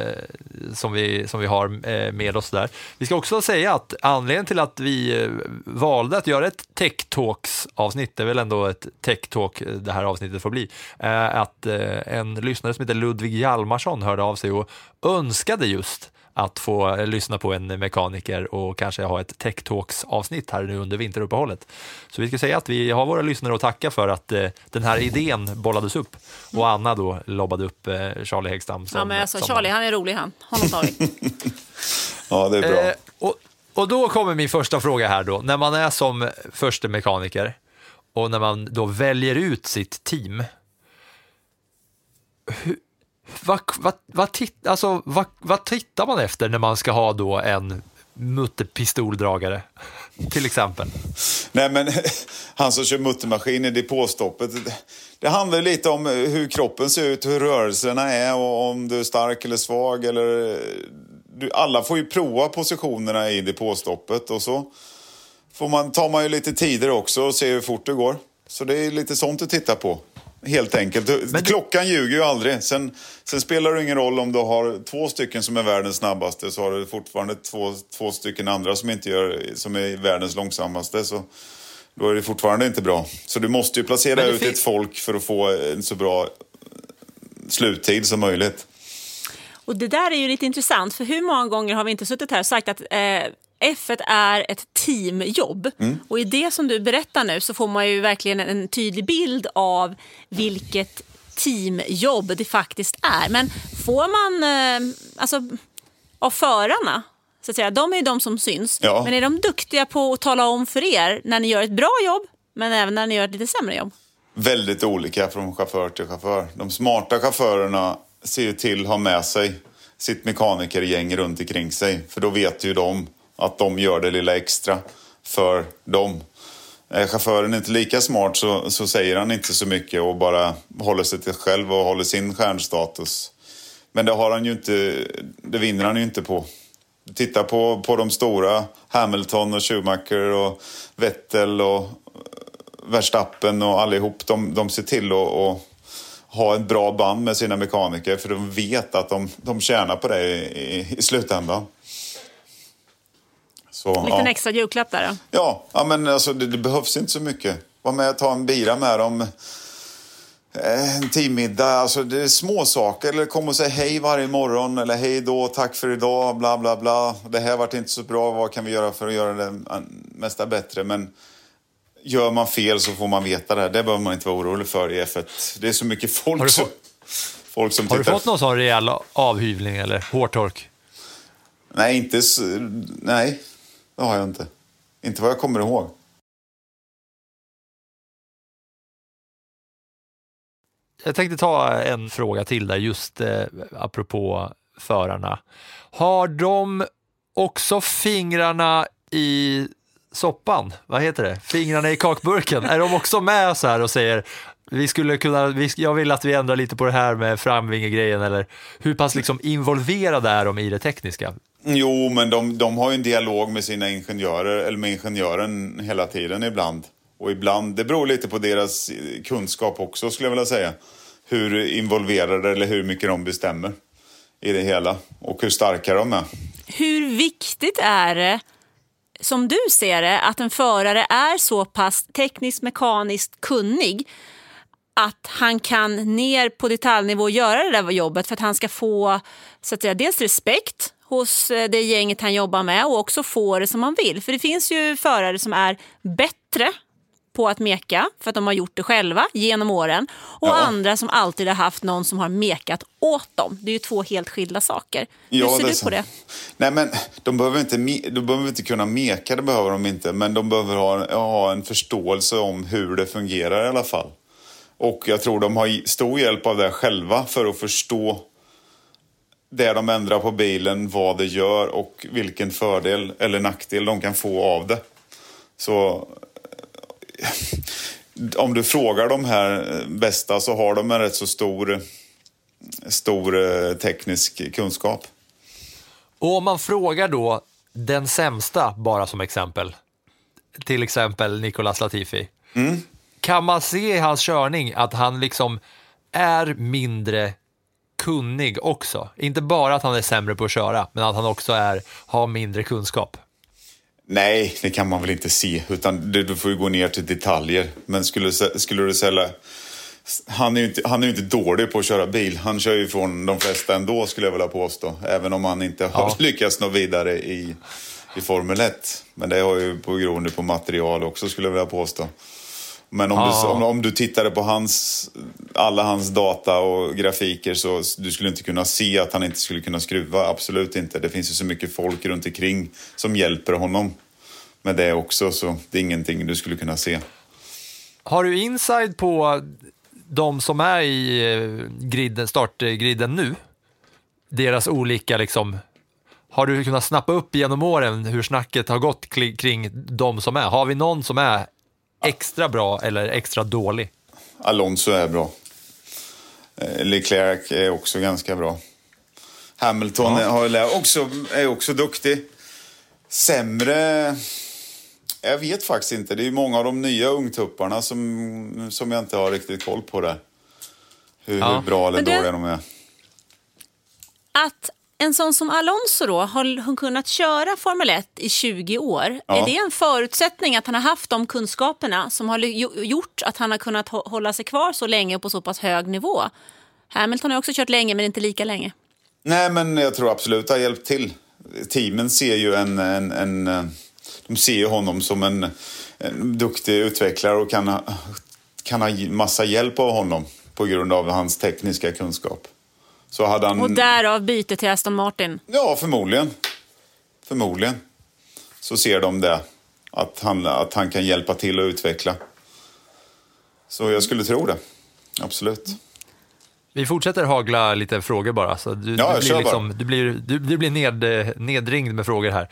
som, vi, som vi har eh, med oss där. Vi ska också säga att anledningen till att vi eh, valde att göra ett Tech Talks avsnitt, det är väl ändå ett Tech Talk eh, det här avsnittet får bli, är att en lyssnare som heter Ludvig Hjalmarsson hörde av sig och önskade just att få eh, lyssna på en mekaniker och kanske ha ett Tech Talks avsnitt här nu under vinteruppehållet. Så vi ska säga att vi har våra lyssnare att tacka för att eh, den här idén bollades upp och Anna då lobbade upp eh, Charlie Häggstam. Som, Ja, men alltså, som- Charlie, han är rolig han. Honom tar vi. Ja, det är bra. Eh, och, och då kommer min första fråga här då. När man är som förste mekaniker och när man då väljer ut sitt team. Hur, vad, vad, vad, titt, alltså, vad, vad tittar man efter när man ska ha då en mutterpistoldragare? Till exempel. Nej, men han som kör muttermaskin i depåstoppet. det- handlar lite om eh, hur kroppen ser ut, hur rörelserna är och om du är stark eller svag. Eller, eh, du, alla får ju prova positionerna i depåstoppet och så får man, tar man ju lite tider också och ser hur fort det går. Så det är lite sånt du tittar på. Helt enkelt. Men- Klockan ljuger ju aldrig. Sen, sen spelar det ingen roll om du har två stycken som är världens snabbaste så har du fortfarande två, två stycken andra som, inte gör, som är världens långsammaste. Så då är det fortfarande inte bra. Så du måste ju placera ut ett folk för att få en så bra sluttid som möjligt. Och det där är ju lite intressant, för hur många gånger har vi inte suttit här och sagt att eh, F1 är ett teamjobb. Och i det som du berättar nu så får man ju verkligen en tydlig bild av vilket teamjobb det faktiskt är. Men får man, eh, alltså av förarna, så att säga, de är ju de som syns. Ja. Men är de duktiga på att tala om för er när ni gör ett bra jobb, men även när ni gör ett lite sämre jobb? väldigt olika från chaufför till chaufför. De smarta chaufförerna ser ju till att ha med sig sitt mekanikergäng runt omkring sig. För då vet ju de att de gör det lilla extra för dem. Eh, är chauffören inte lika smart så, så säger han inte så mycket och bara håller sig till själv och håller sin stjärnstatus. Men det har han ju inte, det vinner han ju inte på. Titta på, på de stora, Hamilton och Schumacher och Vettel och eh, Verstappen och allihop, de, de ser till att, ha ett bra band med sina mekaniker för de vet att de, de tjänar på det i, i slutändan. Så, En liten ja. extra julklapp där då. Ja, ja men alltså, det, det behövs inte så mycket. Var med och ta en bira med dem. Eh, En teammiddag, alltså det är små saker. Eller kom och säg hej varje morgon. Eller hej då, tack för idag, bla bla bla. Det här vart inte så bra, vad kan vi göra för att göra det mesta bättre? Men gör man fel så får man veta det. Det behöver man inte vara orolig för i F1. Det är så mycket folk, Har du som, fått- folk som Har du tittar. fått någon sån rejäl avhyvling eller hårtork? Nej, inte Nej, det har jag inte. Inte vad jag kommer ihåg. Jag tänkte ta en fråga till där, just eh, apropå förarna. Har de också fingrarna i soppan? Vad heter det? Fingrarna i kakburken? är de också med så här och säger vi skulle kunna, vi, jag vill att vi ändrar lite på det här med framvingegrejen eller hur pass liksom involverade är de i det tekniska? Jo, men de, de har ju en dialog med sina ingenjörer, eller med ingenjören hela tiden ibland. Och ibland, det beror lite på deras kunskap också skulle jag vilja säga. Hur involverade eller hur mycket de bestämmer i det hela. Och hur starka de är. Hur viktigt är det, som du ser det, att en förare är så pass tekniskt mekaniskt kunnig att han kan ner på detaljnivå göra det där jobbet för att han ska få så att säga, dels respekt hos eh, det gänget han jobbar med och också få det som han vill. För det finns ju förare som är bättre på att meka för att de har gjort det själva genom åren och Ja. andra som alltid har haft någon som har mekat åt dem. Det är ju två helt skilda saker. Hur ser du på det? Nej, men de behöver, inte, de behöver inte kunna meka, det behöver de inte. Men de behöver ha, ha en förståelse om hur det fungerar i alla fall. Och jag tror de har stor hjälp av det själva för att förstå det de ändrar på bilen, vad det gör och vilken fördel eller nackdel de kan få av det. Så eh, om du frågar de här bästa så har de en rätt så stor, stor eh, teknisk kunskap. Och om man frågar då den sämsta, bara som exempel, till exempel Nicolas Latifi, kan man se i hans körning att han liksom är mindre kunnig också? Inte bara att han är sämre på att köra, men att han också är, har mindre kunskap. Nej, det kan man väl inte se. Utan du, du får ju gå ner till detaljer. Men skulle, skulle du sälja... Han är, ju inte, han är inte dålig på att köra bil. Han kör ju från de flesta ändå skulle jag vilja påstå. Även om han inte har Ja. lyckats nå vidare i, i Formel 1. Men det har ju på grund på material också skulle jag vilja påstå. Men om, Ja. du, om, om du tittade på hans, alla hans data och grafiker så du skulle inte kunna se att han inte skulle kunna skruva. Absolut inte. Det finns ju så mycket folk runt omkring som hjälper honom med det också. Så det är ingenting du skulle kunna se. Har du inside på de som är i eh, griden, startgriden nu? Deras olika liksom... Har du kunnat snappa upp genom åren hur snacket har gått kring de som är? Har vi någon som är extra bra eller extra dålig? Alonso är bra. Eh, Leclerc är också ganska bra. Hamilton är, har, också, är också duktig. Sämre... Jag vet faktiskt inte. Det är många av de nya ungtupparna som, som jag inte har riktigt koll på där. Hur, Ja. hur bra eller dåliga de är. Att en sån som Alonso då har hon kunnat köra Formel 1 i 20 år. Ja. Är det en förutsättning att han har haft de kunskaperna som har gjort att han har kunnat hå- hålla sig kvar så länge och på så pass hög nivå? Hamilton har också kört länge men inte lika länge. Nej, men jag tror absolut det har hjälpt till. Teamen ser ju en... en, en eh, de ser ju honom som en, en duktig utvecklare och kan ha, kan ha massa hjälp av honom på grund av hans tekniska kunskap. Så hade han... Och därav byte till Aston Martin. Ja, förmodligen. Förmodligen. Så ser de det. Att han, att han kan hjälpa till att utveckla. Så jag skulle tro det. Absolut. Vi fortsätter hagla lite frågor bara. Så du, Ja, du blir, liksom, du blir, du, du blir ned, eh, nedringd med frågor här.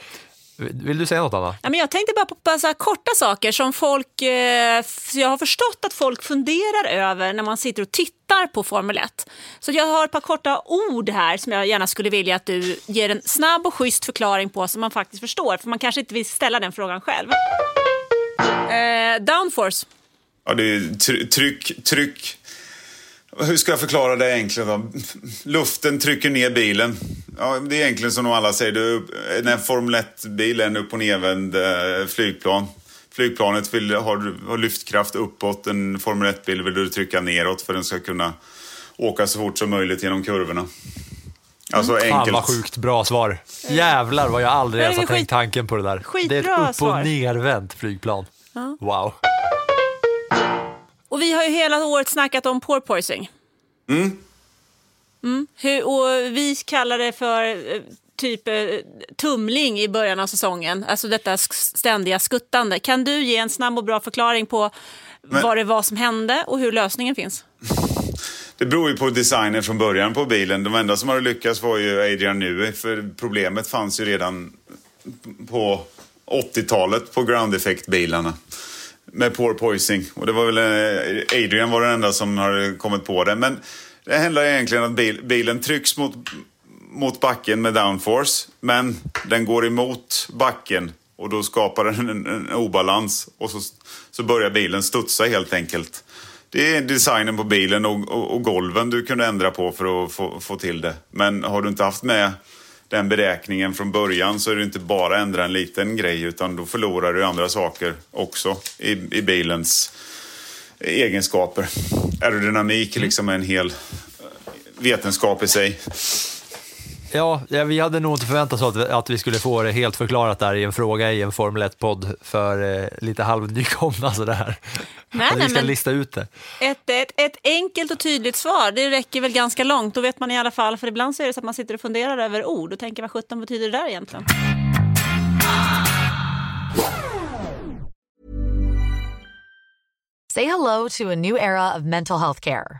Vill du säga något Anna? Ja, men jag tänkte bara på bara så här korta saker som folk... Eh, jag har förstått att folk funderar över när man sitter och tittar på Formel 1. Så jag har ett par korta ord här som jag gärna skulle vilja att du ger en snabb och schysst förklaring på som man faktiskt förstår. För man kanske inte vill ställa den frågan själv. Eh, downforce. Ja, det är try- tryck, tryck. Hur ska jag förklara det egentligen då? Luften trycker ner bilen. Ja, det är egentligen som de alla säger. Du, när en Formel 1-bil är en upp och nervänd eh, flygplan. Flygplanet vill, har, har lyftkraft uppåt. En Formel 1-bil vill du trycka neråt för den ska kunna åka så fort som möjligt genom kurvorna. Alltså Fan enkelt. vad sjukt bra svar. Jävlar vad jag aldrig ens har tänkt tanken på det där. skitbra det är ett upp och nervänt flygplan. Wow. Och vi har ju hela året snackat om porpoising. Mm. Hur, och vi kallar det för eh, typ eh, tumling i början av säsongen. Alltså detta ständiga skuttande. Kan du ge en snabb och bra förklaring på vad det var som hände och hur lösningen finns? Det beror ju på designen från början på bilen. De enda som hade lyckats var ju Adrian Newey. För problemet fanns ju redan på 80-talet på ground effect-bilarna. Med porpoising. Och det var väl eh, Adrian var den enda som hade kommit på det. Men det handlar egentligen om att bil, bilen trycks mot, mot backen med downforce. Men den går emot backen. Och då skapar den en, en obalans. Och så, så börjar bilen studsa helt enkelt. Det är designen på bilen och, och, och golven du kunde ändra på för att få, få till det. Men har du inte haft med den beräkningen från början så är det inte bara att ändra en liten grej utan då förlorar du andra saker också i, i bilens egenskaper. Aerodynamik liksom är en hel vetenskap i sig. Ja, ja, vi hade nog inte förväntat oss att, att vi skulle få det helt förklarat där i en fråga i en Formel 1-podd för eh, lite halvnykomna sådär. Nej, Att vi nej, ska men- lista ut det. Ett, ett, ett enkelt och tydligt svar, det räcker väl ganska långt. Då vet man i alla fall, för ibland så är det så att man sitter och funderar över ord och tänker vad sjutton betyder det där egentligen? Say hello to a new era of mental health care.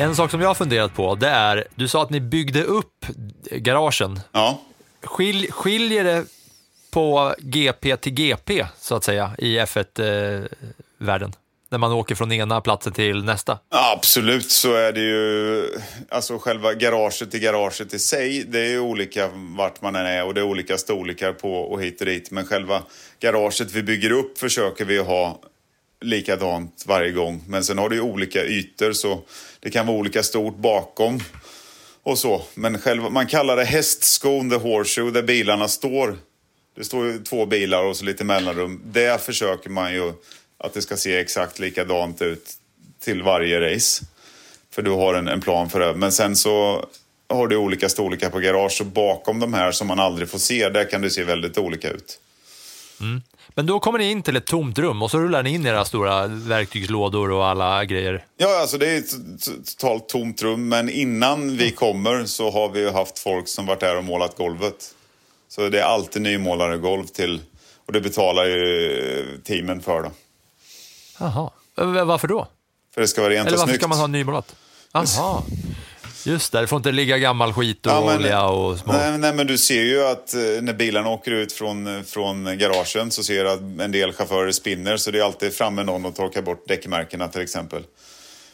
En sak som jag har funderat på, det är, du sa att ni byggde upp garagen. Ja. Skil, skiljer det på GP till GP, så att säga, i F1-världen? när man åker från ena platsen till nästa? Absolut så är det ju, alltså själva garaget till garaget i sig, det är ju olika vart man än är och det är olika storlekar på och hit och dit. Men själva garaget vi bygger upp försöker vi ha likadant varje gång. Men sen har du ju olika ytor så det kan vara olika stort bakom och så. Men själv, man kallar det hästskon, the horseshoe, där bilarna står. Det står ju två bilar och så lite mellanrum. Det försöker man ju att det ska se exakt likadant ut till varje race. För du har en, en plan för det. Men sen så har du olika storlekar på garage och bakom de här som man aldrig får se, där kan det se väldigt olika ut. Mm. Men då kommer ni in till ett tomt rum och så rullar ni in era stora verktygslådor och alla grejer. Ja, alltså det är ett totalt tomt rum, men innan vi kommer så har vi haft folk som varit där och målat golvet. Så det är alltid nymålade golv till, och det betalar ju teamen för. Då. Jaha, varför då? För det ska vara rent Eller och varför snyggt. ska man ha nymålat? Jaha. Just det, det får inte ligga gammal skit och Ja, men- olja och små... Nej, nej, men du ser ju att eh, när bilarna åker ut från, från garagen så ser du att en del chaufförer spinner så det är alltid framme någon och torkar bort däckmärkena till exempel.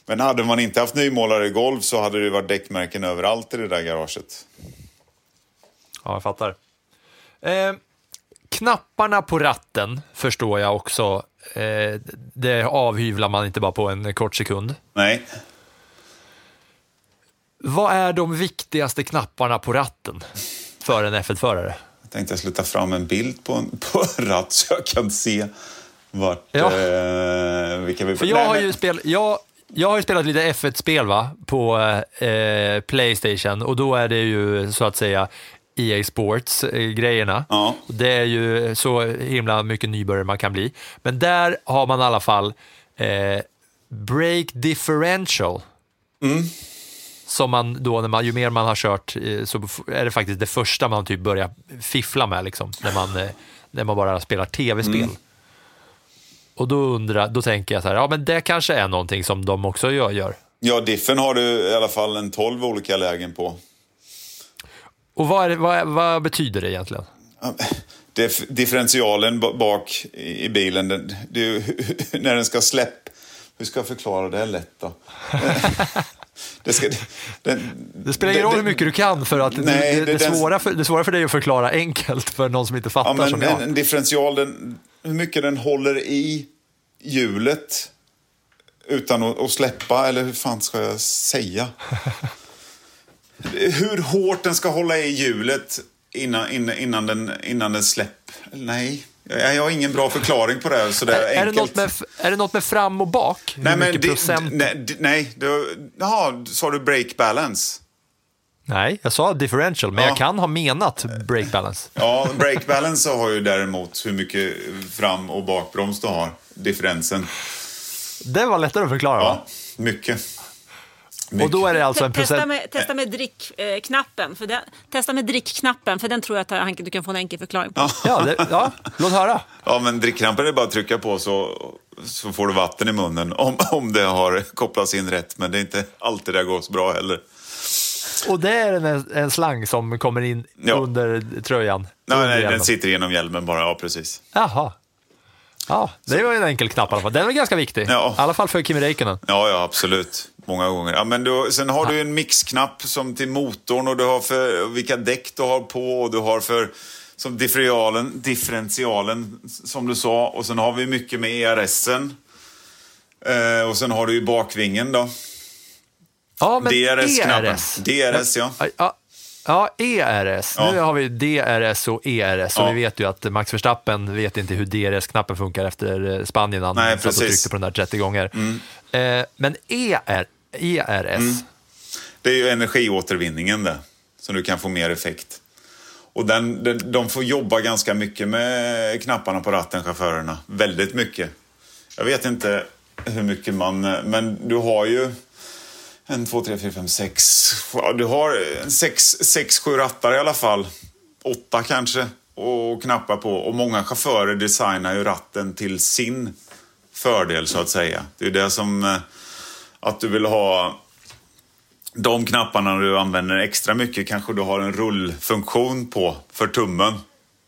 Men hade man inte haft nymålade golv så hade det varit däckmärken överallt i det där garaget. Ja, jag fattar. Eh, knapparna på ratten förstår jag också. Eh, det avhyvlar man inte bara på en kort sekund. Nej. Vad är de viktigaste knapparna på ratten för en F1-förare? Jag tänkte jag skulle ta fram en bild på en, på en ratt så jag kan se vart, Ja. eh, vilka vi... För jag Nej, har ju, spel, jag, jag har ju spelat lite F1-spel va? på eh, Playstation och då är det ju så att säga EA Sports-grejerna. Ja. Det är ju så himla mycket nybörjare man kan bli. Men där har man i alla fall eh, break differential. Som man då, när man, ju mer man har kört, eh, så är det faktiskt det första man typ börjar fiffla med, liksom, när, man, eh, när man bara spelar tv-spel. Och då, undrar, då tänker jag så här, ja men det kanske är någonting som de också gör. Ja, diffen har du i alla fall en 12 olika lägen på. Och vad, är det, vad, vad betyder det egentligen? Dif differentialen ba- bak i bilen, den, det när den ska släppa... Hur ska jag förklara det lätt då? det, ska, den, Det spelar ingen roll hur mycket du kan för att Nej, det, det, det- det, den- svåra för, det svåra för dig är att förklara enkelt för någon som inte fattar Ja, men som jag. en differential, den, hur mycket den håller i hjulet utan att, att släppa, eller hur fan ska jag säga? hur hårt den ska hålla i hjulet innan, innan, innan, den, innan den släpper. Nej, jag, jag har ingen bra förklaring på det här, sådär Är, är, det enkelt. något med, är det något med fram och bak? Hur Nej, men mycket det, procent? nej, nej du, jaha, sa du break balance? Nej, jag sa differential, men Ja. jag kan ha menat break balance. Ja, break balance har ju däremot hur mycket fram och bakbroms du har, differensen. Det var lättare att förklara va? Ja, mycket. Och då är det alltså en Te- Testa procent... med, testa med drickknappen. För den, testa med drickknappen, för den tror jag att Hanke, du kan få en enkel förklaring på. Ja, det, ja, låt höra. Ja, men drickkrampen är bara att trycka på så, så får du vatten i munnen om, om det har kopplats in rätt. Men det är inte alltid det går så bra heller. Och det är en, en slang som kommer in Ja. under tröjan? Nej, under nej, hjälmen. den sitter genom hjälmen bara. Ja, precis. Jaha. Ja, det var en enkel knapp i alla fall. Den är ganska viktig. Ja. I alla fall för Kimi Räikkönen. Ja, ja, absolut. Många gånger. Ja, men du, sen har du en mixknapp som till motorn och du har för vilka däck du har på och du har för som differentialen, differentialen som du sa. Och sen har vi mycket med ERSen. Eh, och sen har du ju bakvingen då. Ja, men DRS-knappen. ERS. DRS, ja. Ja, ja, ERS. Ja. Nu har vi DRS och ERS. Och Ja. vi vet ju att Max Verstappen vet inte hur DRS-knappen funkar efter eh, Spanien. Han Nej, satt och precis. Mm. tryckte på den där 30 gånger. Eh, men ER, ERS, Mm. Det är ju energiåtervinningen det, som du kan få mer effekt. Och den, den, de får jobba ganska mycket med knapparna på ratten, chaufförerna. Väldigt mycket. Jag vet inte hur mycket man... Men du har ju en, två, tre, fyra, fem, sex... ja, Du har en sex, sex, sju rattar i alla fall. Åtta kanske. Och knappa på. Och många chaufförer designar ju ratten till sin fördel, så att säga. Det är det som... Eh, att du vill ha de knapparna du använder extra mycket kanske du har en rullfunktion på för tummen.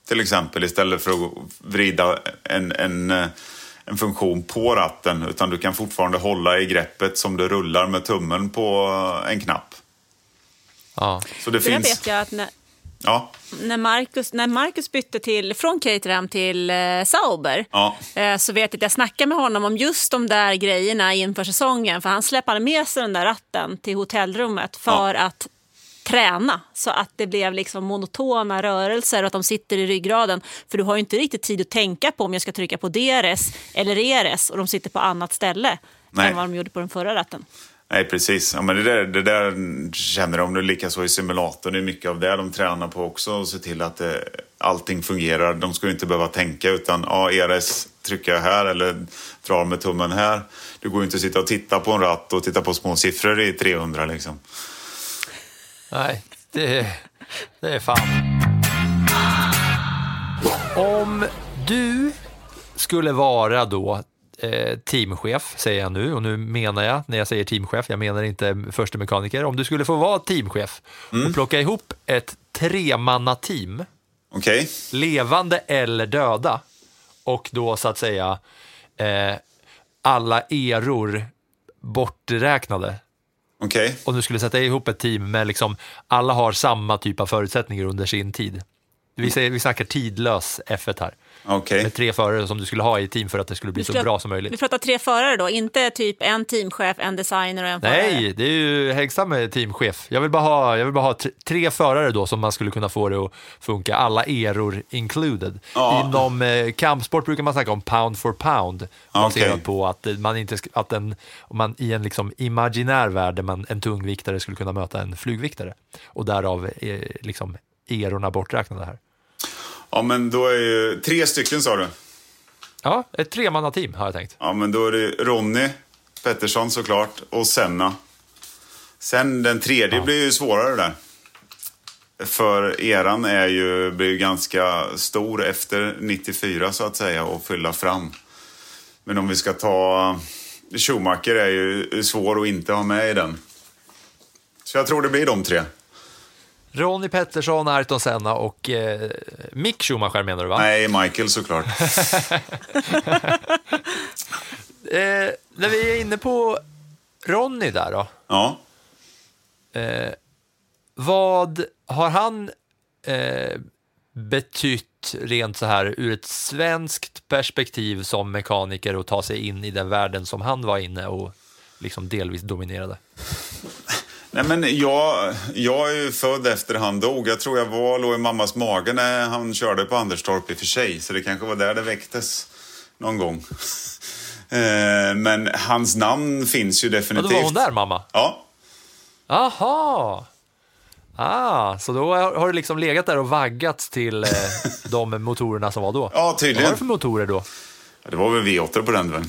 Till exempel istället för att vrida en, en, en funktion på ratten. Utan du kan fortfarande hålla i greppet som du rullar med tummen på en knapp. Ja. Så det det finns... vet jag att när, Ja, när, Marcus, när Marcus bytte till, från Caterham till eh, Sauber Ja. eh, så vet jag att jag snackade med honom om just de där grejerna inför säsongen. För han släppade med sig den där ratten till hotellrummet för att träna så att det blev liksom monotona rörelser och att de sitter i ryggraden. För du har ju inte riktigt tid att tänka på om jag ska trycka på DRS eller ERS och de sitter på annat ställe Nej. än vad de gjorde på den förra ratten. Nej, precis. Ja, men det, där, det där känner de. Det likaså i simulatorn. Det är mycket av det de tränar på också. Och se till att det, allting fungerar. De ska ju inte behöva tänka utan ja, ERS trycker jag här eller drar med tummen här. Det går ju inte att sitta och titta på en ratt och titta på små siffror i 300 liksom. Nej, det, det är fan. Om du skulle vara då eh, teamchef, säger jag nu, och nu menar jag när jag säger teamchef, jag menar inte första mekaniker. Om du skulle få vara teamchef och plocka ihop ett tremannateam, Okej? levande eller döda, och då så att säga eh, alla eror borträknade, Okej? om du skulle sätta ihop ett team med liksom, alla har samma typ av förutsättningar under sin tid. Vi, säger, vi snackar tidlös F1 här. Okej. Med tre förare som du skulle ha i ett team för att det skulle bli så bra som Vi möjligt. pratar tre förare då, inte typ en teamchef, en designer och en förare. Nej, det är ju Häggstam är teamchef. Jag vill bara ha, jag vill bara ha tre, tre förare då som man skulle kunna få det att funka. Alla eror included. Ja. Inom eh, kampsport brukar man snacka om pound for pound. Baserat okej. på att man inte att en, man i en liksom imaginär värld där man, en tungviktare skulle kunna möta en flygviktare. Och därav eh, liksom erorna borträknade här. Ja, men då är ju... Tre stycken sa du? Ja, ett tremannateam har jag tänkt. Ja, men då är det Ronny Pettersson såklart och Senna. Sen den tredje blir ju svårare där. För eran är ju, blir ju ganska stor efter 94 så att säga och fylla fram. Men om vi ska ta... Schumacher är ju svår att inte ha med i den. Så jag tror det blir de tre. Ronny Pettersson, Ayrton Senna och eh, Mick Schumacher menar du va? Nej, Michael såklart. Eh, när vi är inne på Ronny där då. Ja. Eh, vad har han eh, betytt rent så här ur ett svenskt perspektiv som mekaniker och ta sig in i den världen som han var inne och liksom delvis dominerade? Nej, men jag, jag är ju född efter han dog. Jag tror jag var, låg i mammas mage när han körde på Anderstorp i och för sig. Så det kanske var där det väcktes någon gång. Eh, men hans namn finns ju Ja, då definitivt. var hon där mamma? Ja, Aha! Ah, så då har du liksom legat där och vaggats till eh, de motorerna som var då? ja Vad var tydligen. det för motorer då? Det var väl V8 på den väl?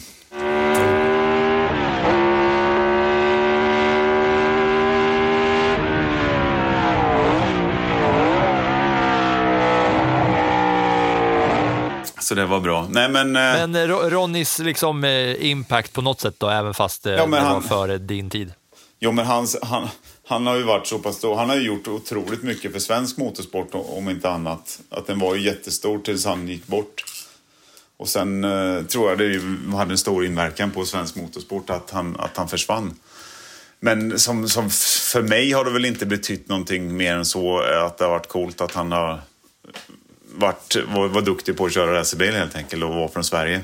Så det var bra. Nej men... eh, Men eh, Ro- Ronnys liksom, eh, impact på något sätt då, även fast Ja, det var han- före din tid? Jo, men hans, han, han har ju varit så pass stor. Han har ju gjort otroligt mycket för svensk motorsport om inte annat. Att den var ju jättestor tills han gick bort. Och sen eh, tror jag det hade en stor inverkan på svensk motorsport att han, att han försvann. Men som, som för mig har det väl inte betytt någonting mer än så att det har varit coolt att han har varit, var, var duktig på att köra racerbil helt enkelt och var från Sverige.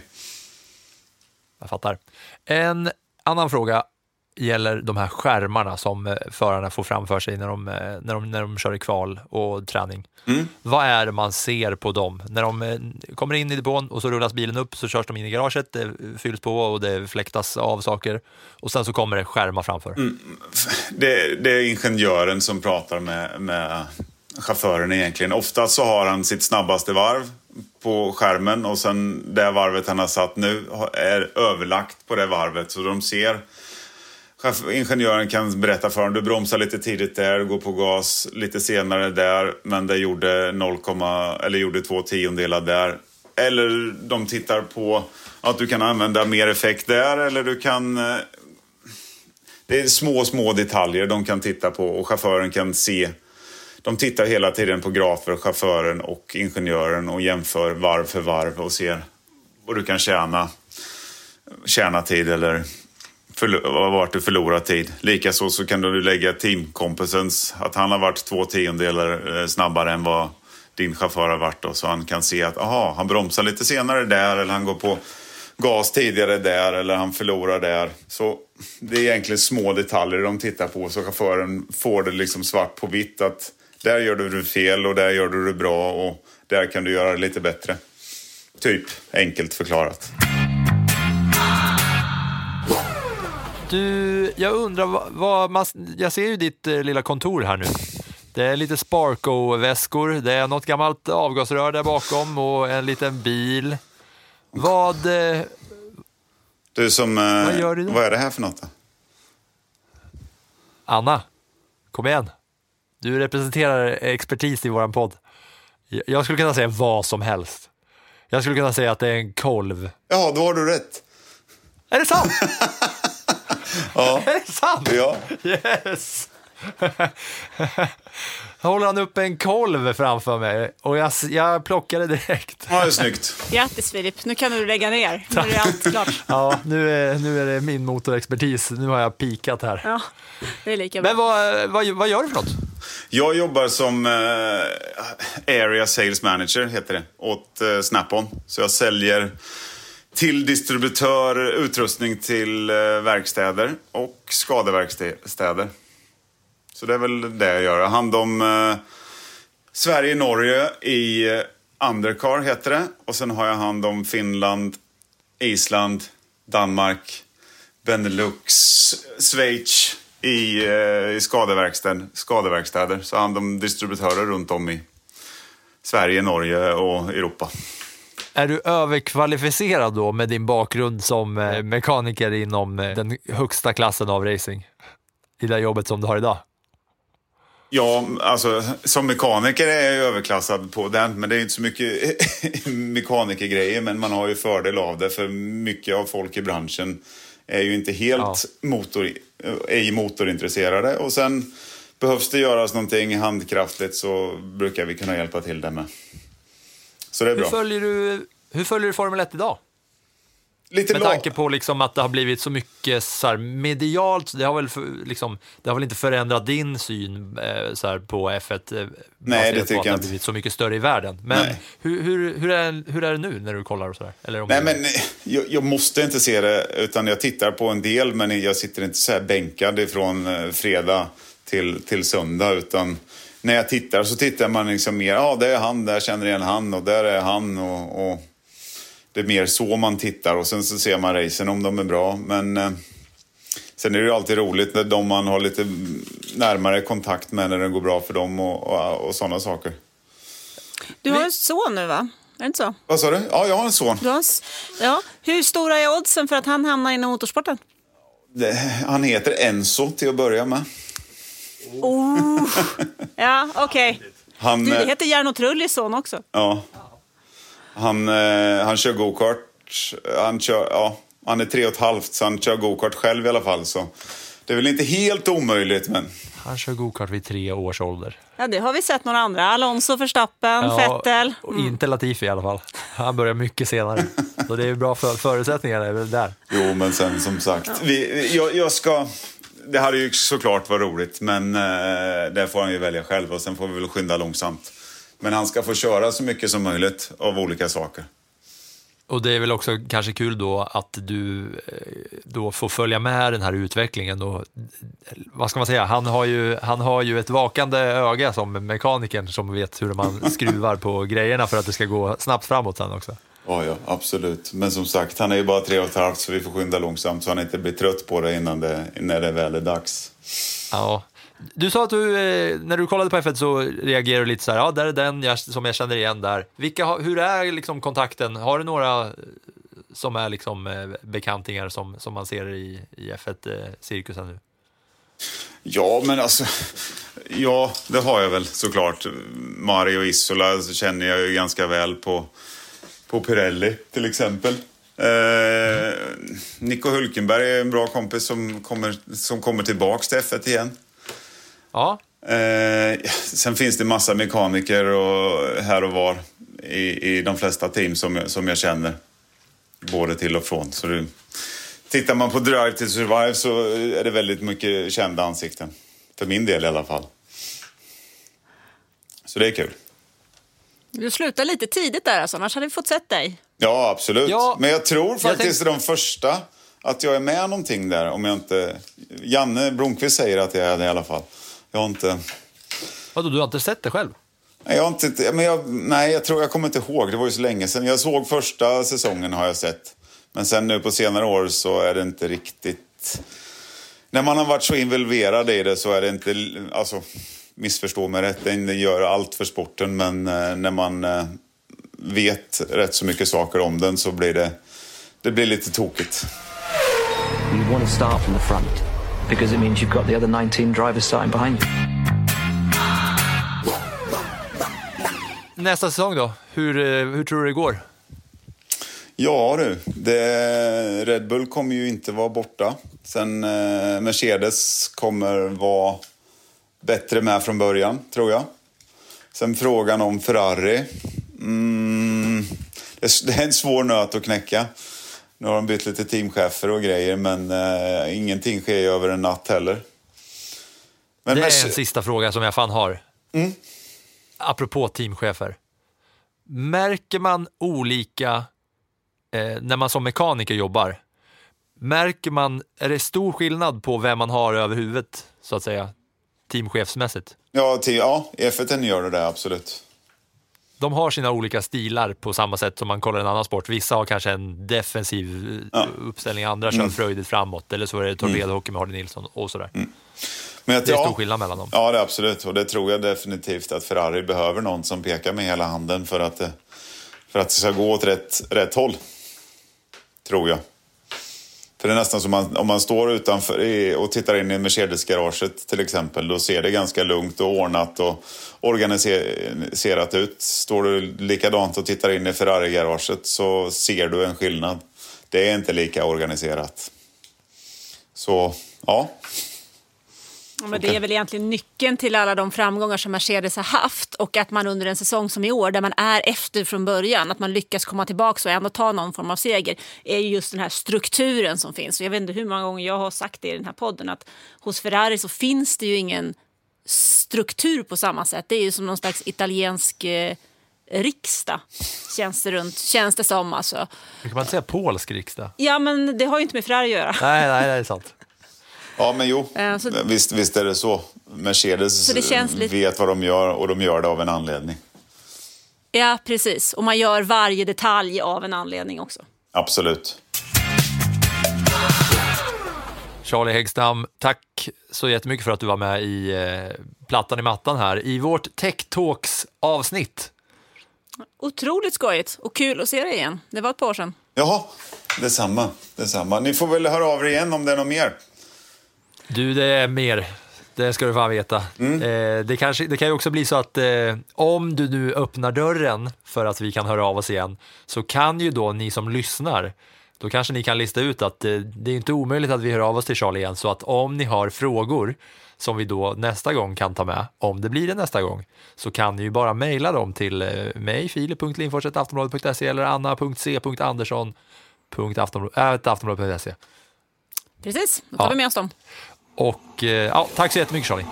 Jag fattar. En annan fråga gäller de här skärmarna som eh, förarna får framför sig när de, eh, när de, när de kör i kval och träning. Mm. Vad är det man ser på dem? När de eh, kommer in i depån och så rullas bilen upp så körs de in i garaget, det fylls på och det fläktas av saker och sen så kommer det skärmar framför. Mm. Det, det är ingenjören som pratar med, med chauffören egentligen. Ofta så har han sitt snabbaste varv på skärmen och sen det varvet han har satt nu är överlagt på det varvet. Så de ser Ingenjören kan berätta för honom, du bromsar lite tidigt där, går på gas lite senare där, men det gjorde 0, eller gjorde två tiondelar där. Eller de tittar på att du kan använda mer effekt där, eller du kan... Eh, det är små, små detaljer de kan titta på och chauffören kan se. De tittar hela tiden på grafer, chauffören och ingenjören och jämför varv för varv och ser vad du kan tjäna, tjäna tid eller förlo- vart du förlorar tid. Likaså så kan du lägga teamkompisens, att han har varit två tiondelar eh, snabbare än vad din chaufför har varit. Då, så han kan se att aha, han bromsar lite senare där eller han går på gas tidigare där eller han förlorar där. Så det är egentligen små detaljer de tittar på så chauffören får det liksom svart på vitt att där gör du fel och där gör du det bra och där kan du göra det lite bättre. Typ, enkelt förklarat. Du, jag undrar vad, vad man, jag ser ju ditt eh, lilla kontor här nu. Det är lite Sparko-väskor, det är något gammalt avgasrör där bakom och en liten bil. Vad, eh, Du som... eh, Vad gör du då? Vad är det här för något? Anna, kom igen. Du representerar expertis i våran podd. Jag- skulle kunna säga vad som helst. Jag skulle kunna säga att det är en kolv. Ja, då har du rätt. Är det sant? Ja. är det sant? Ja. Yes! Håller han upp en kolv framför mig och jag, jag plockade direkt. ja, det är snyggt. Grattis Filip, nu kan du lägga ner. Nu är det allt klart. Ja, nu är, nu är det min motorexpertis. Nu har jag pikat här. Ja, det är lika bra. Men vad, vad, vad gör du för något? Jag jobbar som eh, Area Sales Manager, heter det, åt eh, Snap-on. Så jag säljer till distributör utrustning till eh, verkstäder och skadeverkstäder. Så det är väl det jag gör. Jag har hand om eh, Sverige-Norge i eh, Undercar, heter det. Och sen har jag hand om Finland, Island, Danmark, Benelux, Schweiz i, eh, i skadeverkstäder, skadeverkstäder. Så hand om distributörer runt om i Sverige, Norge och Europa. Är du överkvalificerad då med din bakgrund som eh, mekaniker inom eh, den högsta klassen av racing? I det jobbet som du har idag? Ja, alltså som mekaniker är jag överklassad på den. Men det är inte så mycket mekanikergrejer. Men man har ju fördel av det. För mycket av folk i branschen är ju inte helt Ja. motor, ej motorintresserade. Och sen behövs det göras någonting handkraftigt så brukar vi kunna hjälpa till det med. Så det är Hur bra. följer du, hur följer du Formel 1 idag? Lite Med tanke på liksom att det har blivit så mycket så här medialt, det har, väl för, liksom, det har väl inte förändrat din syn eh, så här på F1? Eh, Nej, det tycker jag det har inte. blivit så mycket större i världen. Men hur, hur, hur, är, hur är det nu när du kollar och sådär? Eller om Nej, du- men jag, jag måste inte se det, utan jag tittar på en del, men jag sitter inte så här bänkad ifrån eh, fredag till, till söndag, utan när jag tittar så tittar man liksom mer, ja, det är han, där känner jag igen han och där är han och, och det är mer så man tittar och sen så ser man racen om de är bra, men eh, sen är det ju alltid roligt när de man har lite närmare kontakt med när det går bra för dem och, och, och sådana saker. Du har en son nu va? Är det inte så? Vad sa du? Ja, jag har en son. Du har en... Ja. Hur stora är oddsen för att han hamnar inom motorsporten? Det, han heter Enzo till att börja med. Oh. Ja, okej. Han, Du, det eh, heter Jarno Trullis son också. Ja. Han, eh, han kör go-kart. Han, kör, ja, han är tre och ett halvt så han kör go-kart själv i alla fall. Så det är väl inte helt omöjligt men Han kör gokart vid tre års ålder. Ja, det har vi sett några andra. Alonso, Verstappen, Vettel. och inte Latifi i alla fall. Han börjar mycket senare. Så det är bra för, förutsättningar är väl där. jo men sen som sagt. Vi, jag, jag ska, det hade ju såklart varit roligt men eh, det får han ju välja själv och sen får vi väl skynda långsamt. Men han ska få köra så mycket som möjligt av olika saker. Och det är väl också kanske kul då att du eh, då får följa med den här utvecklingen. Och, vad ska man säga, han har, ju, han har ju ett vakande öga som mekanikern som vet hur man skruvar på grejerna för att det ska gå snabbt framåt sen också. Ja, ja, absolut. Men som sagt, han är ju bara tre och ett halvt så vi får skynda långsamt så han inte blir trött på det innan det, när det väl är dags. Ja. Du sa att du, eh, när du kollade på F1 så reagerade du lite så här, ja där är den jag, som jag känner igen där. Vilka, hur är liksom kontakten? Har du några eh, som är liksom eh, bekantingar som, som man ser i, i F1-cirkusen nu? Ja, men alltså... Ja, det har jag väl såklart. Mario Isola känner jag ju ganska väl på, på Pirelli till exempel. Eh, Nico Hulkenberg är en bra kompis som kommer, som kommer tillbaks till F1 igen. Ja, Eh, sen finns det massa mekaniker och här och var i, i de flesta team som, jag- som jag känner. Både till och från. Så det, tittar man på Drive to Survive så är det väldigt mycket kända ansikten. För min del i alla fall. Så det är kul. Du slutar lite tidigt där alltså, annars hade vi fått sett dig. Ja, absolut. Ja, Men jag tror faktiskt tänk- de första att jag är med någonting där. Om jag inte... Janne Blomqvist säger att jag är det i alla fall. Jag har inte... vadå, du har inte sett det själv? Nej, jag har inte, men jag, nej, jag tror jag kommer inte ihåg. Det var ju så länge sedan. Jag såg första säsongen har jag sett. Men sen nu på senare år så är det inte riktigt... När man har varit så involverad i det så är det inte... Alltså, missförstå mig rätt, den gör allt för sporten. Men eh, när man eh, vet rätt så mycket saker om den så blir det, det blir lite tokigt. You want to start from the front because it means you've got the other 19 drivers starting behind you. Nästa säsong då? Hur, eh, hur tror du det går? Ja du, det, Red Bull kommer ju inte vara borta. Sen eh, Mercedes kommer vara bättre med från början, tror jag. Sen frågan om Ferrari. Mm, det, är- det är en svår nöt att knäcka. Nu har de bytt lite teamchefer och grejer, men eh, ingenting sker ju över en natt heller. Men Det är en sista fråga som jag fan har. Mm. Apropå teamchefer. Märker man olika eh, när man som mekaniker jobbar? Märker man, är det stor skillnad på vem man har över huvudet, så att säga, teamchefsmässigt? ja, te- ja, i F1 gör det det, absolut. De har sina olika stilar på samma sätt som man kollar en annan sport. Vissa har kanske en defensiv eh, Ja. uppställning, andra Mm. kör fröjdigt framåt, eller så är det torpedhockey med Hardy Nilsson och sådär. Men jag, Det är ja. stor skillnad mellan dem. Ja, det är absolut. Och det tror jag definitivt att Ferrari behöver någon som pekar med hela handen för att, det- för att det ska gå åt rätt, rätt håll. Tror jag. För det är nästan som man, om man står utanför och tittar in i Mercedes-garaget till exempel. Då ser det ganska lugnt och ordnat och organiserat ut. Står du likadant och tittar in i Ferrari-garaget så ser du en skillnad. Det är inte lika organiserat. Så, ja. Ja, men Det är väl egentligen nyckeln till alla de framgångar som Mercedes har haft och att man under en säsong som i år där man är efter från början, att man lyckas komma tillbaka och ändå ta någon form av seger, är ju just den här strukturen som finns. Och jag vet inte hur många gånger jag har sagt det i den här podden att hos Ferrari så finns det ju ingen struktur på samma sätt. Det är ju som någon slags italiensk eh, riksdag, känns det, runt, känns det som. Alltså. Kan man inte säga polsk riksdag? Ja, men det har ju inte med Ferrari att göra. Nej, nej, det är sant. Ja, men jo. Eh, så- visst, visst är det så. Mercedes Så det känns lite- vet vad de gör och de gör det av en anledning. Ja, precis. Och man gör varje detalj av en anledning också. Absolut. Charlie Häggstam, tack så jättemycket för att du var med i eh, Plattan i mattan här i vårt Tech Talks avsnitt. Otroligt skojigt och kul att se dig igen. Det var ett par år sedan. Jaha, detsamma. detsamma. Ni får väl höra av er igen om det är något mer. Du, det är mer. Det ska du fan veta. Eh, det, kanske, det kan ju också bli så att eh, om du nu öppnar dörren för att vi kan höra av oss igen så kan ju då ni som lyssnar då kanske ni kan lista ut att eh, det är inte omöjligt att vi hör av oss till Charlie igen så att om ni har frågor som vi då nästa gång kan ta med, om det blir det nästa gång, så kan ni ju bara mejla dem till eh, mig, filip.lindfors.aftonbladet.se eller anna.c.andersson.aftonbladet.se. Precis, då tar Ja. vi med oss dem. Och eh, ja, tack så jättemycket Charlie.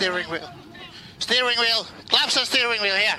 Steering wheel. Steering wheel. Claps and steering wheel here.